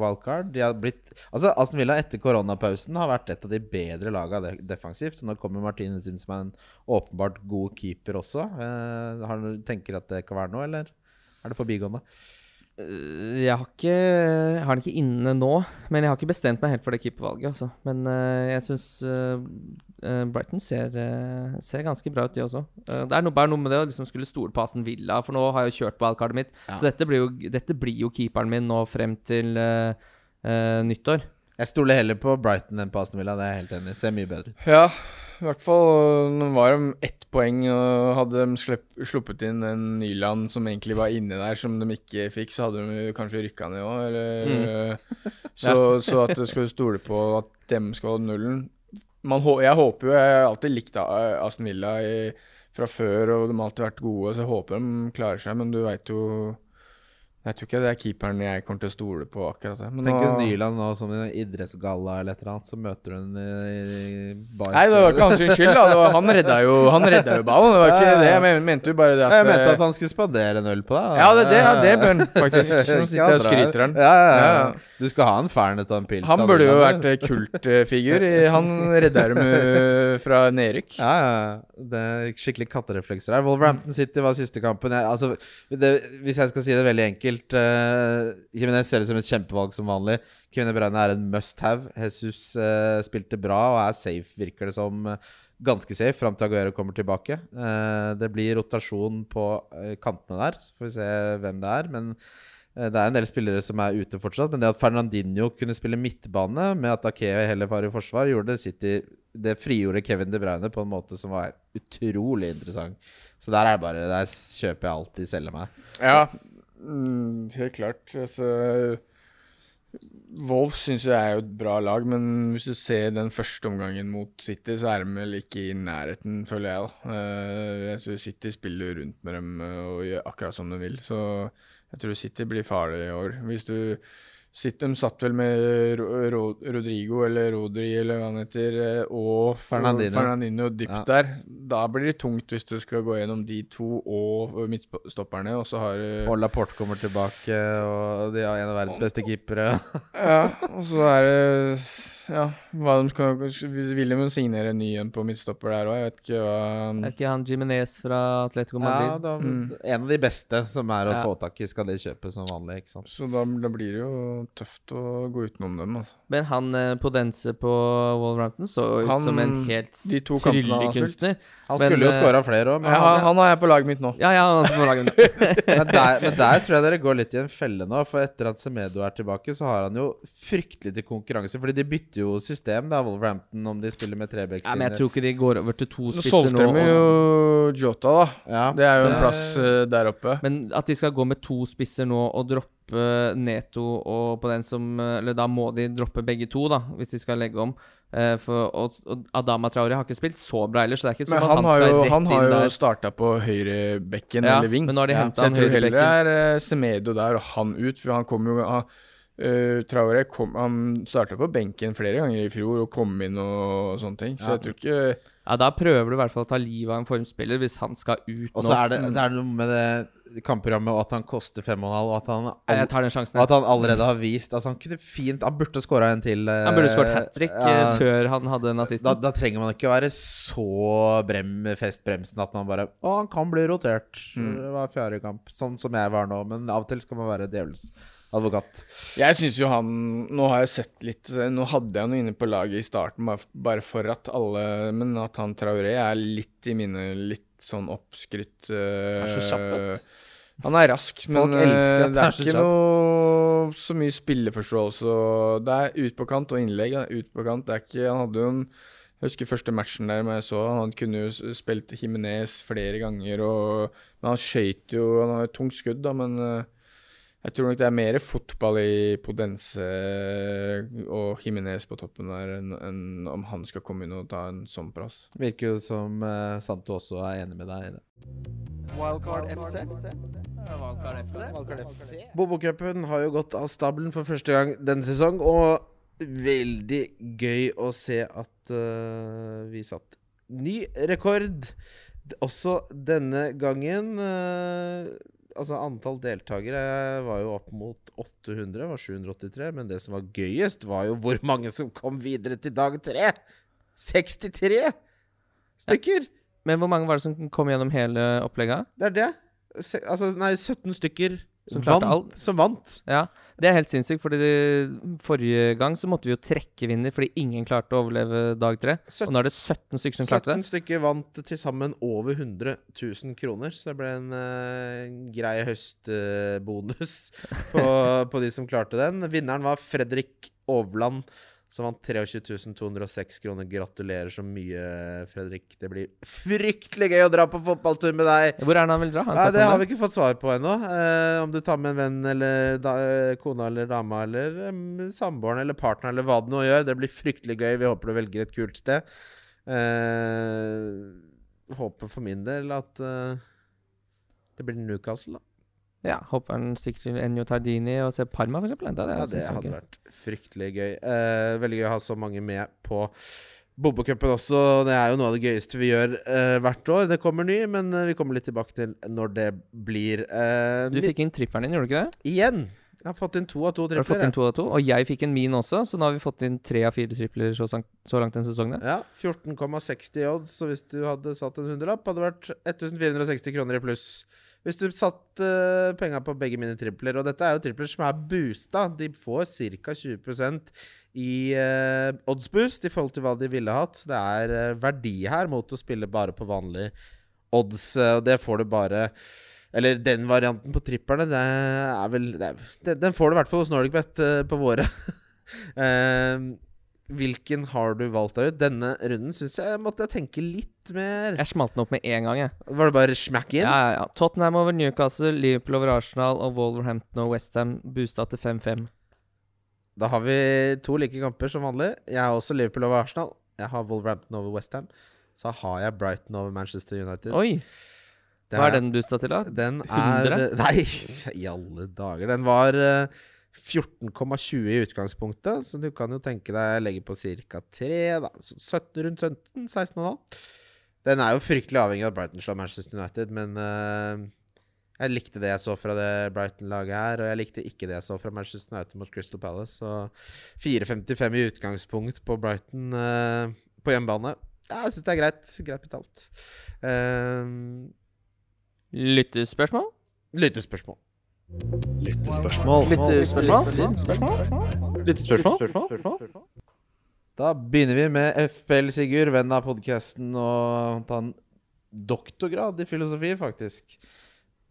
wildcard? De har blitt Altså, Aston Villa etter koronapausen har vært et av de bedre laga de defensivt. Nå kommer Martinez inn som en åpenbart god keeper også. Uh, har tenker at det kan være noe, eller er det forbigående? Jeg har ikke jeg har den ikke inne nå, men jeg har ikke bestemt meg helt for det keepervalget. Altså. Men øh, jeg syns Brighton ser, ser ganske bra ut, de også. Det er noe, bare noe med det å liksom skulle stole på Aston Villa, for nå har jeg jo kjørt wildcardet mitt. Ja. Så dette blir, jo, dette blir jo keeperen min nå frem til uh, nyttår. Jeg stoler heller på Brighton enn på Aston Villa. Det er jeg helt enig i. Ser mye bedre ut. Ja, i hvert fall Nå var de ett poeng, og hadde de sluppet inn en Nyland som egentlig var inne der, som de ikke fikk, så hadde de kanskje rykka ned òg, eller så, så at du skal stole på at dem skal holde nullen Man, Jeg håper jo Jeg har alltid likt Aston Villa i, fra før, og de har alltid vært gode, så jeg håper de klarer seg, men du veit jo Jeg tror ikke det er keeperen jeg kommer til å stole på akkurat det. Men Tenkes nå- Nyland nå som en idrettsgalla eller et eller annet, så møter hun i, i bar. Nei, det var ikke hans skyld. da var, Han redda jo Han redda jo ballen. Det var ikke det. Jeg mente jo bare det at Jeg mente at han skulle spandere en øl på deg. Ja, det, det, ja, det bør han faktisk. Nå sitter jeg og skryter han. Ja, ja, ja. Du skal ha en fernet og en pils. Han burde jo vært eh, kultfigur. Han redda dem fra nedrykk. Ja, ja, ja. Det er skikkelig kattereflekser her. Wolverhampton City var siste kampen. Jeg, altså, det, hvis jeg skal si det veldig enkelt uh, Jimenez ser ut som et kjempevalg som vanlig. Kevin Braune er en must have. Jesus uh, spilte bra og er safe, virker det som. Ganske safe fram til Aguero kommer tilbake. Uh, det blir rotasjon på kantene der, så får vi se hvem det er. Men det er en del spillere som er ute fortsatt. Men det at Fernandinho kunne spille midtbane med at Akeo heller var i forsvar, gjorde City Det frigjorde Kevin De Bruyne på en måte som var utrolig interessant. Så der er det bare Der kjøper jeg alltid selge meg. Ja, mm, helt klart. Altså Wolf syns jeg er jo et bra lag, men hvis du ser den første omgangen mot City, så er de vel ikke i nærheten, føler jeg. da. Eh, Jeg tror City spiller rundt med dem eh, og gjør akkurat som de vil, så jeg tror City blir farlig i år. Hvis du sitt, De satt vel med Ro, Ro, Rodrigo eller Rodri eller hva han heter, eh, og Fernandinho. Fernandinho dypt Ja. der. Da blir det tungt hvis du skal gå gjennom de to og midtstopperne, og så har du Og Laporte kommer tilbake, og de har en av verdens beste keepere. Ja, og så er det Ja, hva de skal Vil de jo signere en ny en på midtstopper der òg? Jeg vet ikke hva Er ikke han Jimenez fra Atletico Ja, Madrid? da, Mm. En av de beste som er å Ja. få tak i, skal de kjøpe som vanlig, ikke sant. Så da, da blir det jo tøft å gå utenom dem, altså. Men han eh, Podense på Wolverhampton så ut Han- som en helt de to han tryllekunstner. Han Men, skulle jo eh, skåra flere òg, men, Ja, han, han har jeg på laget mitt nå. Ja, ja, han er på laget mitt. men, der, men der tror jeg dere går litt i en felle nå. For etter at Semedo er tilbake, så har han jo fryktelig til konkurranse. Fordi de bytter jo system, da, Wolverhampton, om de spiller med Ja, men jeg tror ikke de går over til to spisser Nå spisser solgte de jo Jota, da. Ja, Det er jo en plass uh, der oppe. Men at de skal gå med to spisser nå og droppe Neto og på den som Eller da må de droppe begge to, da, hvis de skal legge om. Eh, for, og, og Adama Traore har ikke spilt så bra ellers, så det er ikke sånn at han han, har skal jo, rett han har jo der. starta på høyrebekken Ja, eller ving. men nå har de Ja, Så jeg tror heller det er uh, Semedo der og han ut, for han kom jo han, uh, Traore kom, han starta på benken flere ganger i fjor og kom inn og sånne ting. Så Ja. jeg tror ikke Ja, da prøver du i hvert fall å ta livet av en formspiller hvis han skal ut nå. Og så er det, det er noe med det kampprogrammet og at han koster fem og at han, Nei, Jeg tar den sjansen. og at han allerede har vist Altså, han kunne fint Han burde skåra en til. eh, Han burde skåret hat trick ja. før han hadde nazisten. Da, da trenger man ikke være så brem, fest bremsen at man bare Å, han kan bli rotert Mm. Det var fjerde kamp. Sånn som jeg var nå. Men av og til skal man være djevelens advokat. Jeg syns jo han Nå har jeg sett litt Nå hadde jeg noe inne på laget i starten, bare, for at alle Men at han Traoré er litt i mine Litt sånn oppskrytt eh, Han er så kjapp, vet du. Han er rask, men eh, det han er er ikke noe så mye spilleforståelse. Det er ut på kant og innlegg. Ut på kant. Det er ikke Han hadde jo en jeg husker første matchen der men jeg så han kunne jo spilt Jimenez flere ganger, og, men han skøyt jo Han har et tungt skudd, da, men eh, jeg tror nok det er mer fotball i Podense og Jimenez på toppen der enn enn om han skal komme inn og ta en sånn plass. Virker jo som uh, Santo også er enig med deg i det. Wildcard FC. Wildcard FC? Bobokøppen har jo gått av stabelen for første gang denne sesong, og veldig gøy å se at uh, vi satt ny rekord. Også denne gangen. eh, altså Antall deltakere var jo opp mot 800, var 783. Men det som var gøyest, var jo hvor mange som kom videre til dag tre. 63 stykker! Men hvor mange var det som kom gjennom hele opplegget? Det er det. Se, altså, nei, 17 stykker Som vant, som vant. Ja, det er helt sinnssykt, fordi det, forrige gang så måtte vi jo trekke vinner fordi ingen klarte å overleve dag tre. Og nå er det 17 stykker som klarte det. 17 stykker vant til sammen over 100 000 kroner, så det ble en uh, grei høstbonus på, på de som klarte den. Vinneren var Fredrik Overland, som vant 23 206 kroner. Gratulerer så mye, Fredrik. Det blir fryktelig gøy å dra på fotballtur med deg. Hvor er det han vil dra? Han Nei, det har vi ikke fått svar på ennå. Eh, om du tar med en venn eller da, eh, kona eller dama eller em, samboeren eller partneren eller hva det nå gjør. Det blir fryktelig gøy. Vi håper du velger et kult sted. Eh, håper for min del at eh, det blir Newcastle, da. Ja, håper han stikker til Enjo Tardini og ser Parma, eksempel. Det, Ja, det hadde gøy. vært fryktelig gøy. Eh, veldig gøy å ha så mange med på Bobokupen også. Det er jo noe av det gøyeste vi gjør eh, hvert år. Det kommer ny, men eh, vi kommer litt tilbake til når det blir. Eh, Du fikk inn tripperen din, gjorde du ikke det? Igjen! Jeg har fått inn to av to Har fått inn to av to? Og jeg fikk inn min også, så nå har vi fått inn tre av fire tripler så langt denne sesongen. Ja, 14,60 odds, så hvis du hadde satt en hundrelapp, hadde det vært 1460 kroner i pluss. Hvis du satt uh, penga på begge mine tripler, og dette er jo tripler som er boosta, de får ca. 20% i uh, oddsboost i forhold til hva de ville hatt. Det er uh, verdi her mot å spille bare på vanlige odds, og det får du bare eller den varianten på tripperne, det er vel det er, den, får du i hvert fall hos NordicBet uh, på våre. hvilken har du valgt deg ut? Denne runden syns jeg måtte jeg tenke litt mer. Jeg smalt den opp med en gang, jeg. Var det bare smack in? Ja, ja, ja. Tottenham over Newcastle, Liverpool over Arsenal og Wolverhampton og Westham boosta til 5-5. Da har vi to like kamper som vanlig. Jeg har også Liverpool over Arsenal. Jeg har Wolverhampton over Westham. Så har jeg Brighton over Manchester United. Oi! er, Hva er den boosta til, da? Den er 100? Nei, i alle dager. Den var eh, 14,20 i utgangspunktet, så du kan jo tenke deg legge på ca. 3, da. Så 17, rundt 17, 16,5. Den er jo fryktelig avhengig av at Brighton slår Manchester United, men uh, jeg likte det jeg så fra det Brighton-laget her, og jeg likte ikke det jeg så fra Manchester United mot Crystal Palace. Så 4,55 i utgangspunkt på Brighton uh, på hjemmebane. Ja, jeg syns det er greit. Greit betalt. Uh, Lyttespørsmål? Lyttespørsmål. Lyttespørsmål. Lyttespørsmål? Lyttespørsmål? Da begynner vi med FPL Sigurd, venn av podkasten, og ta en doktorgrad i filosofi, faktisk.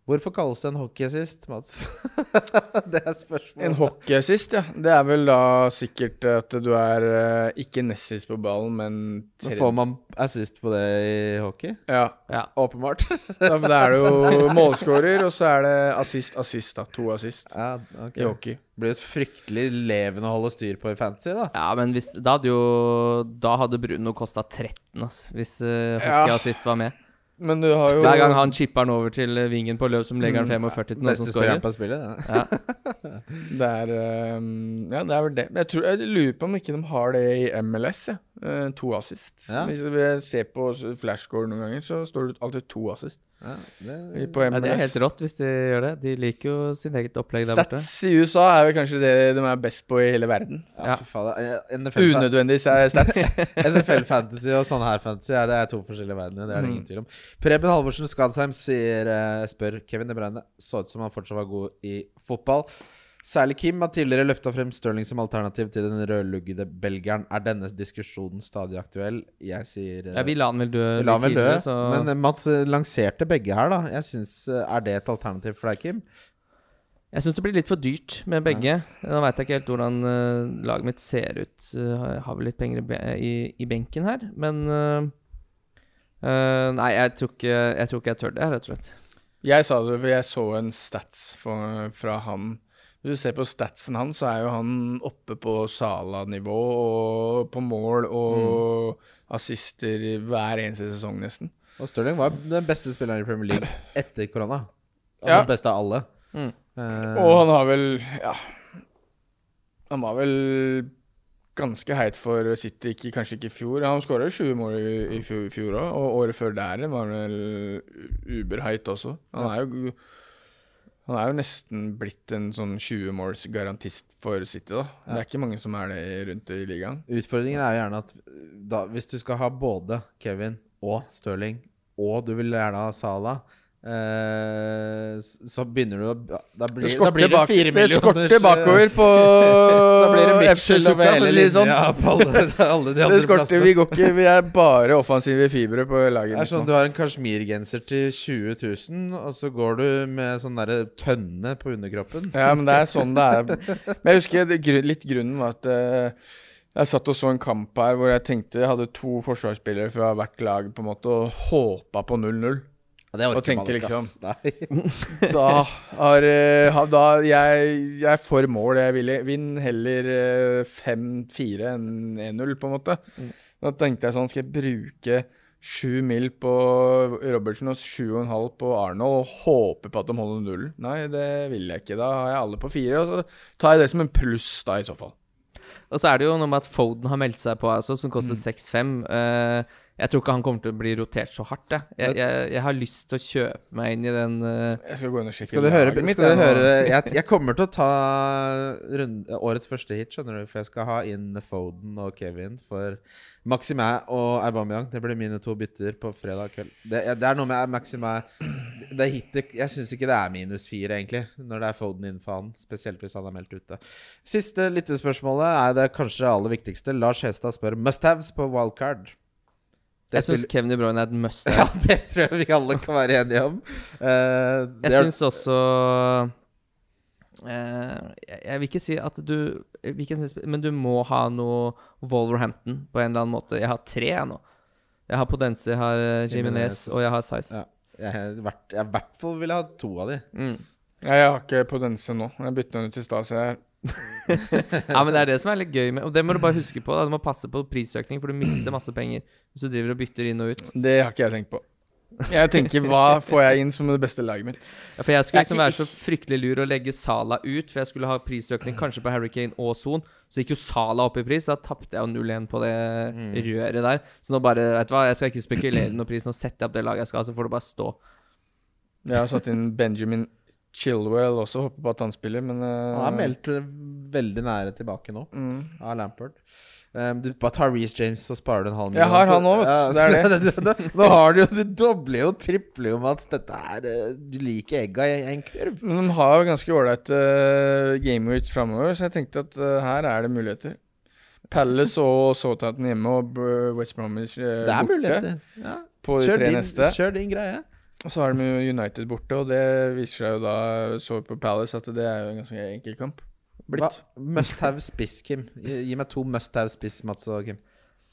Hvorfor kalles det en hockeyassist, Mats? det er spørsmålet. En hockeyassist, ja. Det er vel da sikkert at du er eh, ikke nest sist på ballen, men Men Får man assist på det i hockey? Ja. Ja. Åpenbart. Da, for da er det jo målskårer, og så er det assist, assist, da. To assist ja, okay. i hockey. Det blir et fryktelig levende å holde styr på i fantasy, da. Ja, men hvis, da hadde jo Da hadde Bruno kosta 13, ass, hvis uh, Ja. hockeyassist var med. Men du har jo Hver gang han chipper den over til eh, vingen på løp, som legger Mm. 45 til noen som Beste scorer. spilleren på spillet. Ja. Ja. Det er um, Ja, det er vel det. Jeg, tror, jeg lurer på om ikke de har det i MLS, ja. Uh, to assist. Ja. Hvis vi ser på flashscore noen ganger, så står det alltid to assist Ja, det, på Ja, det er helt rått hvis de gjør det. De liker jo sin eget opplegg der borte. Stats i USA er vel kanskje det de er best på i hele verden. ja, faen. Unødvendig er stats. NFL Fantasy og sånn her fantasy ja, Det er to forskjellige verdener. Det er det Mm. ingen tvil om. Preben Halvorsen Skadsheim sier, eh, spør Kevin De Bruyne så ut som han fortsatt var god i fotball. Særlig Kim har tidligere løfta frem Stirling som alternativ til den rødluggede belgieren. Er denne diskusjonen stadig aktuell? Jeg sier Ja, vi la han vel dø vi la han vel dø. så Men eh, Mats eh, lanserte begge her, da. Jeg synes, eh, Er det et alternativ for deg, Kim? Jeg syns det blir litt for dyrt med begge. Nå veit jeg ikke helt hvordan uh, laget mitt ser ut. Uh, jeg har vel litt penger i, be i, i benken her, men uh, uh, Nei, jeg tror, ikke, jeg tror ikke jeg tør det, rett og slett. Jeg sa det, for jeg så en stats for, fra han. Hvis du ser på statsen hans, så er jo han oppe på Sala-nivå og på mål og assister hver eneste sesong, nesten. Og Stirling var den beste spilleren i Premier League etter korona. Altså Ja. den beste av alle. Mm. Uh, Og han har vel Ja. Han var vel ganske heit for City, ikke, kanskje ikke i fjor. Han skåra jo 20 mål i, i fjor, i fjor òg, og året før der var han vel uberheit også. Han er jo han er jo nesten blitt en sånn 20 måls garantist for City, da. Det er ikke mange som er det rundt i ligaen. Utfordringen er jo gjerne at da, hvis du skal ha både Kevin og Stirling, og du vil gjerne ha Salah eh, s- så begynner du å Da blir, Det da blir det fire skorter bakover på Da blir det FC det sånn. linja på alle, alle de andre Det skorter, plassene. vi går ikke Vi er bare offensive fibre på laget Det er sånn. Du har en kasjmirgenser til 20 000, og så går du med sånn derre tønne på underkroppen. Ja, men det er sånn det er. Men jeg husker det, litt grunnen var at uh, jeg satt og så en kamp her hvor jeg tenkte jeg hadde to forsvarsspillere fra hvert lag på en måte og håpa på 0-0. Ja, det Og tenkte liksom. Nei. Så har, eh, har da jeg, jeg er for mål. Jeg ville vinn heller eh, 5-4 enn 1-0, på en måte. Da tenkte jeg sånn, skal jeg bruke 7 mil på Robertsen og 7,5 på Arnold og håpe på at de holder nullen? Nei, det vil jeg ikke. Da har jeg alle på fire, og så tar jeg det som en pluss, da, i så fall. Og så er det jo noe med at Foden har meldt seg på, altså, som koster 6-5. Eh, jeg tror ikke han kommer til å bli rotert så hardt. Jeg, jeg, jeg, jeg har lyst til å kjøpe meg inn i den uh... Jeg skal gå inn og sjekke Skal du høre, laget mitt, skal du høre jeg, jeg kommer til å ta runde, årets første hit, skjønner du. For jeg skal ha inn Foden og Kevin for Maximæ og Aubameyang. Det blir mine to bytter på fredag kveld. Det, det er noe med Maximæ Det hitet Jeg syns ikke det er minus fire, egentlig, når det er Foden innenfor han. Spesielt hvis han er meldt ute. Siste lyttespørsmålet er det kanskje det aller viktigste. Lars Hestad spør must-haves på wildcard. Det Jeg syns spiller- Kevin De Bruyne er et must. ja, det tror jeg vi alle kan være enige om. Uh, Jeg er- syns også uh, jeg, vil ikke si at du jeg ikke si, Men du må ha noe Wolverhampton på en eller annen måte. Jeg har tre jeg nå. Jeg har Podence, jeg har Jiminez Jimenez, Jimenez, og jeg har Size. Ja. Jeg i hvert fall ville ha to av de. Mm. Jeg har ikke Podence nå. Jeg bytta den ut i stad, så jeg Ja, men det er det som er litt gøy med Og det må du bare huske på. Da. Du må passe på prisøkning, for du mister masse penger hvis du driver og bytter inn og ut. Det har ikke jeg tenkt på. Jeg tenker hva får jeg inn som det beste laget mitt? Ja, for jeg skulle liksom være så fryktelig lur å legge Sala ut, for jeg skulle ha prisøkning kanskje på Hurricane og Son. Så gikk jo Sala opp i pris, da tapte jeg jo 0-1 på det Mm. røret der. Så nå bare, vet du hva, jeg skal ikke spekulere noe pris, nå setter jeg opp det laget jeg skal, så får det bare stå. Jeg har satt inn Benjamin Chilwell også, håper på at han spiller, men Han er meldt eh, veldig nære tilbake nå, mm. av Lampard. Um, du bare tar Reece James, så sparer du en halv million. Jeg har han også, vet du. Ja, Nå har du jo Du dobler jo, tripler jo, Mats. Dette er eh, Du liker egga i en kurv. Men de har jo ganske ålreit uh, gameweek framover, så jeg tenkte at uh, her er det muligheter. Palace og Southampton hjemme og West Bromwich eh, Det er muligheter. Ja. på de Kjør tre din, neste. kjør din greie. Og så har de jo United borte, og det viser seg jo da, så på Palace, at det er jo en ganske enkel kamp. Hva? Blitt. Must have spiss, Kim. Gi, gi meg to must have spiss, Mats og Kim.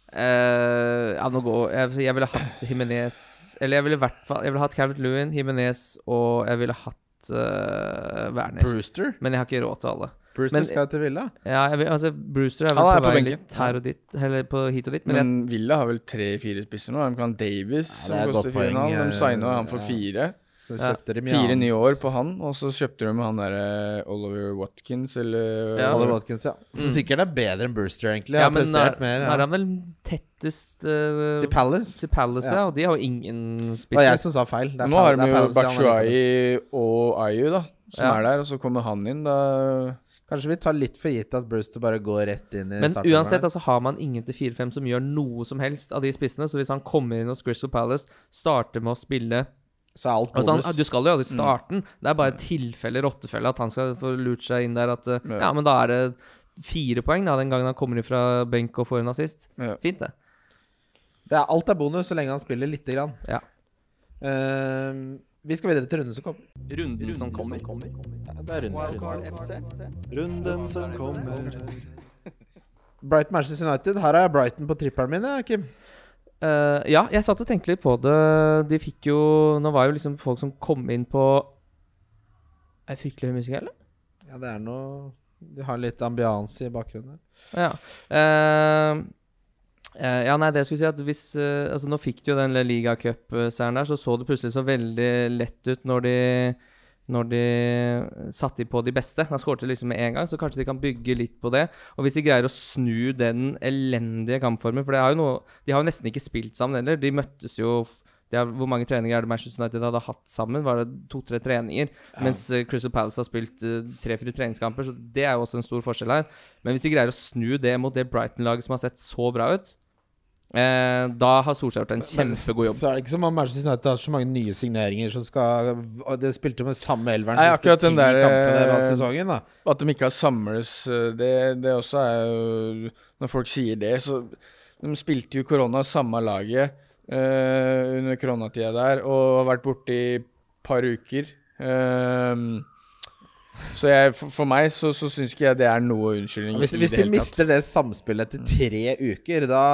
Uh, ja, nå går jeg, jeg ville hatt Jimenez Eller jeg ville i hvert fall Jeg ville hatt Calvert Lewin, Jimenez og jeg ville hatt uh, Werner. Brewster? Men jeg har ikke råd til alle. Brewster Men- skal til Villa. Ja, jeg altså Brewster er vel er på på vei litt her og dit, eller på hit og dit, men, Men Villa har vel tre-fire spisser nå. De kan Davies, Ja, som koster fire poeng, 4,5. De eh, signa han for fire. Så Ja. kjøpte de Fire nye år på han, og så kjøpte de han derre Oliver Watkins, eller Ja. Oliver Watkins, ja. Som Mm. sikkert er bedre enn Brewster, egentlig. ja, har men nå er, mer. Ja. er han vel tettest uh, Til Palace. til Palace, Ja. ja, og de har jo ingen spisser. Det var jeg som sa feil. Det er Nå har de jo Batshuayi og Ayu, da, som Ja. er der, og så kommer han inn, da Kanskje vi tar litt for gitt at Brewster bare går rett inn i Men starten uansett, her. altså har man ingen til 4-5 som gjør noe som helst av de spissene, så hvis han kommer inn hos Crystal Palace, starter med å spille Så er alt altså han, bonus. Du skal jo aldri starte den, det er bare et tilfelle, rottefelle, at han skal få lurt seg inn der at eh, Ja. Ja, men da er det fire poeng da, den gangen han kommer inn fra benk og får en assist. Ja. Fint, det. det er, alt er bonus så lenge han spiller lite grann. Ja. Ehm, vi skal videre til runden som kommer. Runden som kommer. Ja, det er rundens runde. Runden som kommer. Brighton Manchester United. Her har jeg Brighton på trippelen min, ja, Kim. Uh, ja, jeg satt og tenkte litt på det. De fikk jo Nå var jo liksom folk som kom inn på Er det fryktelig høy musikk, eller? Ja, det er noe De har litt ambianse i bakgrunnen. Ja. Eh, ja, nei, det jeg skulle si at hvis eh, Altså, nå fikk de jo den Liga Cup-seieren der, så så det plutselig så veldig lett ut når de når de satte på de beste. Da skåret de liksom med en gang, så kanskje de kan bygge litt på det. Og hvis de greier å snu den elendige kampformen For det har jo noe, de har jo nesten ikke spilt sammen heller. De møttes jo har, Hvor mange treninger er det Manchester United hadde hatt sammen? Var det to-tre treninger? Mens eh, Crystal Palace har spilt eh, tre-fire treningskamper, så det er jo også en stor forskjell her. Men hvis de greier å snu det mot det Brighton-laget som har sett så bra ut, eh, da har Solskjær gjort en kjempegod jobb. Så er det ikke som om Manchester United har så mange nye signeringer som skal og Det spilte med samme elveren Nei, siste ti kampene av eh, sesongen, da. At de ikke har samles, eh, det, det også er jo Når folk sier det, så De spilte jo korona samme laget eh, under koronatida der, og har vært borte i et par uker. Ehm, så jeg, for, for meg så, så syns ikke jeg det er noe unnskyldning Hvis, i hvis det de tatt. mister det samspillet etter tre uker, da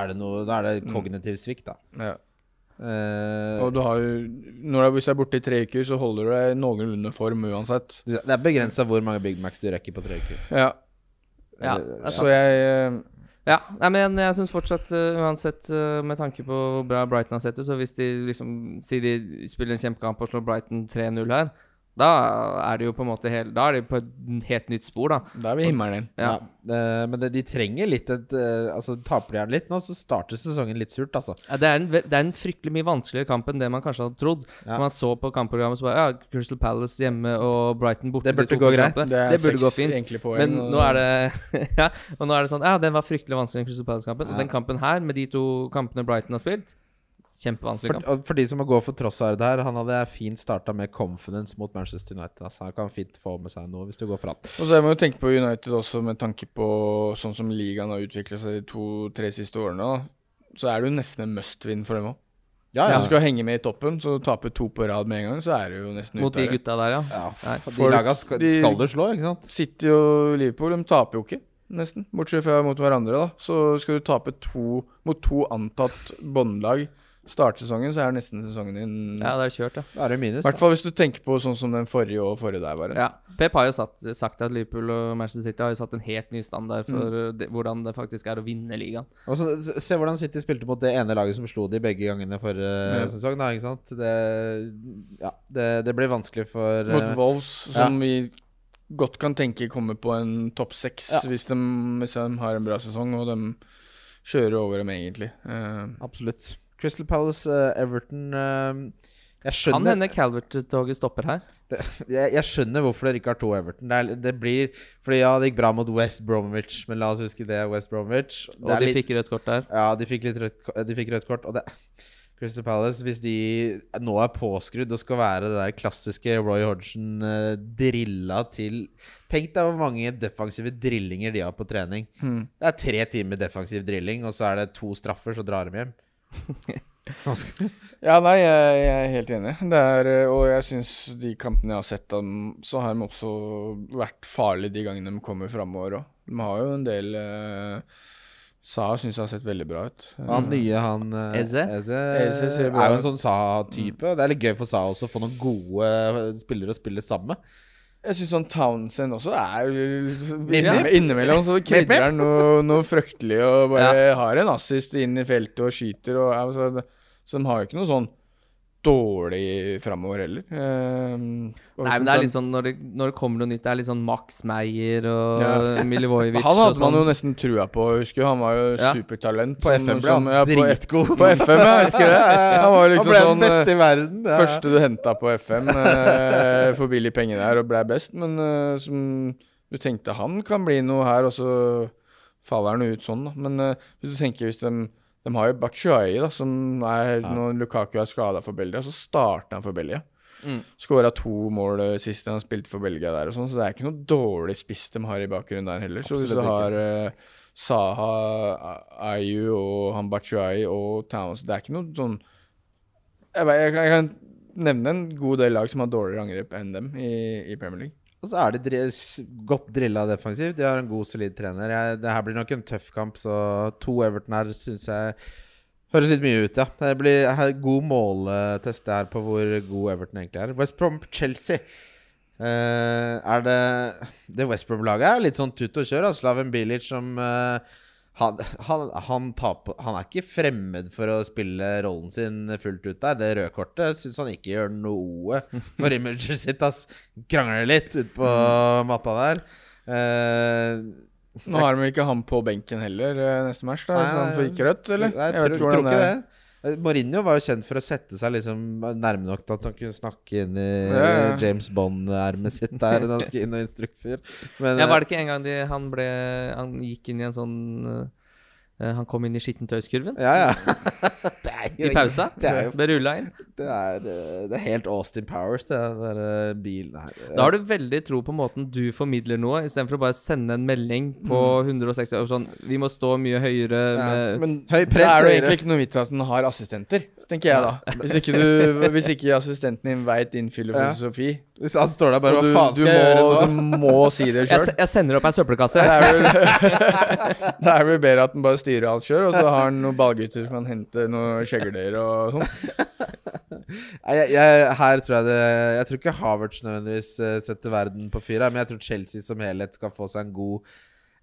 er det noe Da er det kognitiv svikt, da. Ja. Uh, Og du har når du, Hvis du er borte i tre uker, så holder du deg noenlunde form uansett. det er begrensa hvor mange Big Macs du rekker på tre uker. Ja, Ja, så jeg eh, Ja, nei, men jeg syns fortsatt, uh, uansett med tanke på hvor bra Brighton har sett ut, så hvis de liksom sier de spiller en kjempekamp og slår Brighton 3-0 her, da er det jo på en måte helt Da er de på et helt nytt spor, da. Da er vi i himmelen igjen. Ja. eh, men det, de trenger litt et, eh, Altså Taper de litt nå, så starter sesongen litt surt, altså. Ja, det, er en, det er en fryktelig mye vanskeligere kamp enn det man kanskje hadde trodd. Ja. Når man så på kampprogrammet så bare Ja, Crystal Palace hjemme og Brighton borte. Det burde de gå greit. Det Det burde gå fint. poeng. Men og- nå er det Ja, og nå er det sånn Ja, den var fryktelig vanskelig, den Crystal Palace-kampen. Ja. Og den kampen her, med de to kampene Brighton har spilt, kjempevanskelig kamp. For, for de som må gå for Trossard her, han hadde fint starta med confidence mot Manchester United. Altså, han kan fint få med seg noe hvis du går for han. Og så Jeg må jo tenke på United også med tanke på sånn som ligaen har utvikla seg de to-tre siste årene. Så er det jo nesten en must-win for dem òg. Ja, Hvis du skal henge med i toppen, så tape to på rad med en gang, så er du jo nesten Mot de gutta der, ja. Ja, for de laga skal, skal du slå, ikke sant? City og Liverpool de taper jo ikke, nesten. Bortsett fra mot hverandre, da. Så skal du tape to mot to antatt båndlag starte sesongen, så er nesten sesongen din Ja, det er kjørt, ja. Da er det I minus. hvert fall hvis du tenker på sånn som den forrige og forrige der var. ja. Pep har jo satt, sagt at Liverpool og Manchester City har jo satt en helt ny standard for mm. de, hvordan det faktisk er å vinne ligaen. Og så, se- hvordan City spilte mot det ene laget som slo de begge gangene forrige Ja. sesong. Da, ikke sant? Det, ja, det, det blir vanskelig for Mot eh, Wolves, som vi godt kan tenke kommer på en topp seks Ja. hvis, de, hvis de har en bra sesong, og de kjører over dem egentlig. Uh, Absolutt. Crystal Palace, uh, Everton uh, Jeg Kan skjønner hende Calvert-toget stopper her. jeg, jeg skjønner hvorfor dere ikke har to Everton. Det, er, det blir Fordi ja, det gikk bra mot West Bromwich, men la oss huske det West Bromwich. Det Og de litt- fikk rødt kort der. Ja, de fikk rødt, de fikk rødt kort. Og det Crystal Palace, hvis de nå er påskrudd og skal være det der klassiske Roy Hodgson eh, drilla til Tenk deg hvor mange defensive drillinger de har på trening. hmm. Det er tre timer defensiv drilling, og så er det to straffer, så drar de hjem. Ja, nei, jeg, jeg er helt enig. Det er, og jeg syns de kampene jeg har sett dem, så har de også vært farlige de gangene de kommer framover òg. De har jo en del eh, Sa syns jeg har sett veldig bra ut. Han nye, han eh, Eze? Eze er jo en sånn Sa-type. Det er litt gøy for Sa også å få noen gode spillere å spille sammen med. Jeg syns sånn Townsend også er. Innimellom så krydrer han noe, noe fryktelig og bare har en assist inn i feltet og skyter og altså, Så de har jo ikke noe sånn dårlig framover heller. Ehm, Nei, men det er litt sånn når det, når det kommer noe nytt, det er litt sånn Max Meyer og Ja. Milivojevic Han og hadde man jo sånn. nesten trua på, husker du. Han var jo Ja. supertalent. På FM ble han ja, på- dritgod. På FM, ja, jeg husker det. Han var liksom han ble sånn den beste eh, i verden. ja. Første du henta på FM eh, for billig penger der, og ble best. Men eh, som du tenkte han kan bli noe her, og så faller han ut sånn, da. Men eh, hvis du tenker hvis de De har jo Batshuayi, da, som er Når Lukaku er skada for Belgia, så starter han for Belgia. Mm. Skåra to mål sist han spilte for Belgia der, og sånn, så det er ikke noe dårlig spiss de har i bakgrunnen der heller. Så hvis du har uh, Saha, Ayu og han Batshuayi og Towns Det er ikke noe sånn jeg, vet, jeg, kan, jeg kan nevne en god del lag som har dårligere angrep enn dem i, i Premier League. Og så er de dre godt drilla defensivt. De har en god, solid trener. Jeg, det her blir nok en tøff kamp, så to Everton her syns jeg høres litt mye ut, ja. Det blir her, god måletest her på hvor god Everton egentlig er. West Brom-Chelsea. Uh, er det Det West Brom-laget er litt sånn tut og kjør. da. Slaven Bilic som eh, han, han, han, taper, han er ikke fremmed for å spille rollen sin fullt ut der. Det røde kortet syns han ikke gjør noe for imaget sitt. Ass. Krangler litt ut på matta der. Uh, Nå har de ikke han på benken heller eh, neste match, da, så han får ikke rødt, eller? Nei, jeg, vet tror, ikke det Mourinho var jo kjent for å sette seg liksom nærme nok til at han kunne snakke inn i Ja, ja. James Bond-ermet sitt der når han skulle inn og instrukser. Men, Ja, var det ikke en gang de, han ble Han gikk inn i en sånn uh, Han kom inn i skittentøyskurven Ja, ja. jo i pausa. Det er jo Ble rulla inn. det er, eh, det er helt Austin Powers, det der bilen her. Eh, Da har du veldig tro på måten du formidler noe, istedenfor å bare sende en melding på 160 sånn Vi må stå mye høyere Ja, med Men Høy da er det egentlig ikke noe vits at den har assistenter, tenker jeg da. Hvis ikke, du, hvis ikke assistenten din veit din filosofi, Hvis han står der bare og Hva faen du, skal jeg gjøre nå? du må si det jeg, sjøl. Jeg, jeg sender opp ei søppelkasse. Det er vel Det er vel bedre at han bare styrer alt sjøl, og så har han noen ballgutter som kan hente noen skjegler og sånn. Jeg, jeg, her tror jeg det Jeg tror ikke Havertz nødvendigvis eh, setter verden på fyr her, men jeg tror Chelsea som helhet skal få seg en god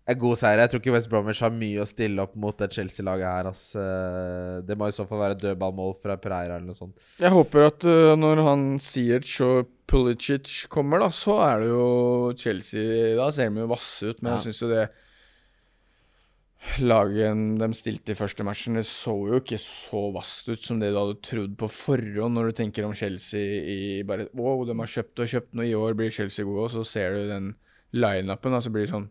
en god seier. Jeg tror ikke West Bromwich har mye å stille opp mot det Chelsea-laget her. ass. Eh, Det må i så fall være dødballmål fra Pereira eller noe sånt. Jeg håper at uh, når han Sierch og Pulicic kommer, da, så er det jo Chelsea Da ser de jo vasse ut, men Ja. jeg syns jo det Laget de stilte i første matchen, det så jo ikke så vasst ut som det du hadde trodd på forhånd når du tenker om Chelsea i bare Wow, de har kjøpt og kjøpt noe, i år blir Chelsea gode, og så ser du den lineupen, og så blir det sånn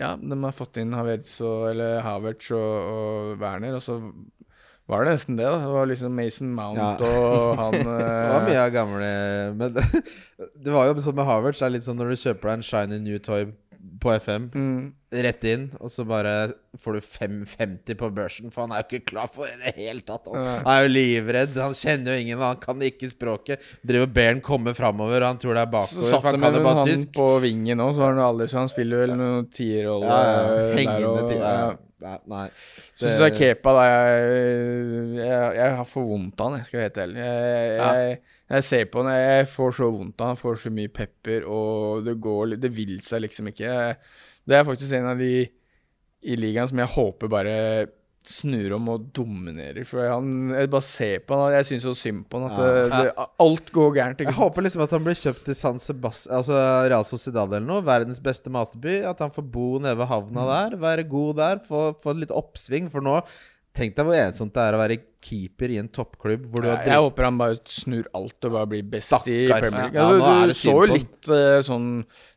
Ja, de har fått inn Havertz og, eller Havertz og, og Werner, og så var det nesten det, da. Det var liksom Mason Mount Ja. og han Det var mye av gamle Men det, det var jo sånn med Havertz. Det er litt sånn når du kjøper deg en shiny new toy på FM, mm, rett inn, og så bare får du 550 på børsen, for han er jo ikke klar for det i det hele tatt. Han, han er jo livredd. Han kjenner jo ingen, han kan ikke språket. Driver og ber han komme framover, og han tror det er Så bakover, satt for han kan jo bare han tysk. på vingen òg, så har han aldri Så han spiller vel noen tierrolle Ja, ja. der Hengende og- til- ja. Nei. nei. Syns du det er Kepa, da jeg, jeg, jeg har for vondt av han, jeg skal være helt ærlig. Jeg, jeg, jeg ser på han, jeg får så vondt av han. Får så mye pepper, og det går Det vil seg liksom ikke. Det er faktisk en av de i ligaen som jeg håper bare snur om og dominerer. For han, jeg bare ser på han, jeg syns så synd på han at Ja. det, det, alt går gærent. Jeg håper liksom at han blir kjøpt til San Sebastian Altså Real Sociedad eller noe. Verdens beste matby. At han får bo nede ved havna Mm. der. Være god der. Få, få litt oppsving. For nå Tenk deg hvor ensomt det er å være keeper i en toppklubb hvor du har jeg håper han bare snur alt og bare blir best i Premier League. Altså, ja, du så jo litt uh, sånn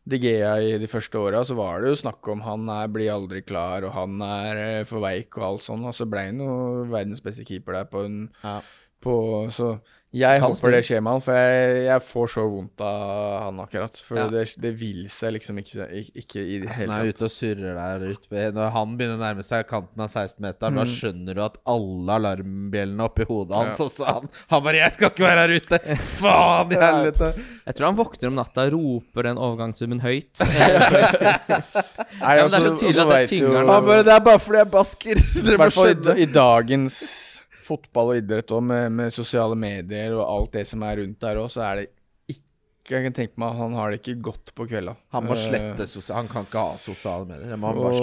De Gea i de første åra, så var det jo snakk om han er, blir aldri klar, og han er eh, for veik og alt sånn. Og så ble han jo verdens beste keeper der på en Ja. på, Så jeg håper det skjer med han, for jeg, jeg får så vondt av han akkurat. For Ja. det, det vil seg liksom ikke, ikke, i det Altså, hele han er ute og surrer der ute. Når han begynner å nærme seg kanten av 16-meteren, da Mm. skjønner du at alle alarmbjellene oppi hodet hans Ja. også han, han bare 'Jeg skal ikke være her ute!' Faen i helvete! Jeg tror han våkner om natta og roper den overgangssummen høyt. Nei, Ja, men det er så tydelig at det tynger. Han bare 'Det er bare fordi jeg er basker'. I i dagens fotball og idrett og med, med sosiale medier og alt det som er rundt der òg, så er det ikke Jeg kan tenke meg han har det ikke godt på kvelda. Han må Eh, slette sosial, Han kan ikke ha sosiale medier.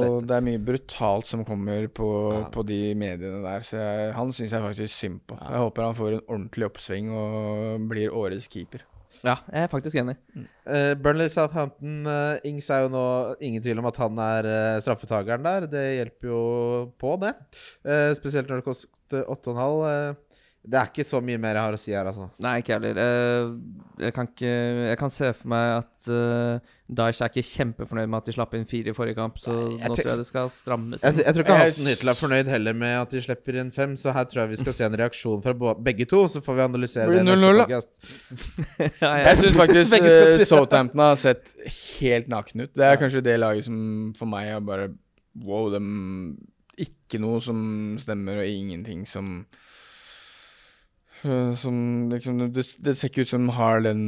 Og det er mye brutalt som kommer på, Ja. på de mediene der, så jeg, han syns jeg faktisk synd på. Jeg håper han får en ordentlig oppsving og blir årets keeper. Ja, jeg er faktisk enig. Uh, Burnley Southampton uh, Ings er jo nå ingen tvil om at han er uh, straffetakeren der. Det hjelper jo på, det. Eh, spesielt når det koster 8,5. Uh, det er ikke så mye mer jeg har å si her, altså. Nei, ikke jeg heller. Eh, Jeg kan ikke Jeg kan se for meg at uh, Daesh er ikke kjempefornøyd med at de slapp inn fire i forrige kamp, så Jeg nå tror jeg det skal strammes Jeg, inn. jeg tror ikke Jeg Hassen Hyttel er fornøyd heller med at de slipper inn fem, så her tror jeg vi skal se en reaksjon fra begge to. Så får vi analysere det i neste 0-0 podcast. Ja, Jeg syns faktisk til- Southampton har sett helt nakne ut. Det er kanskje det laget som for meg er bare Wow, dem Ikke noe som stemmer, og ingenting som Som liksom Det, det ser ikke ut som de har den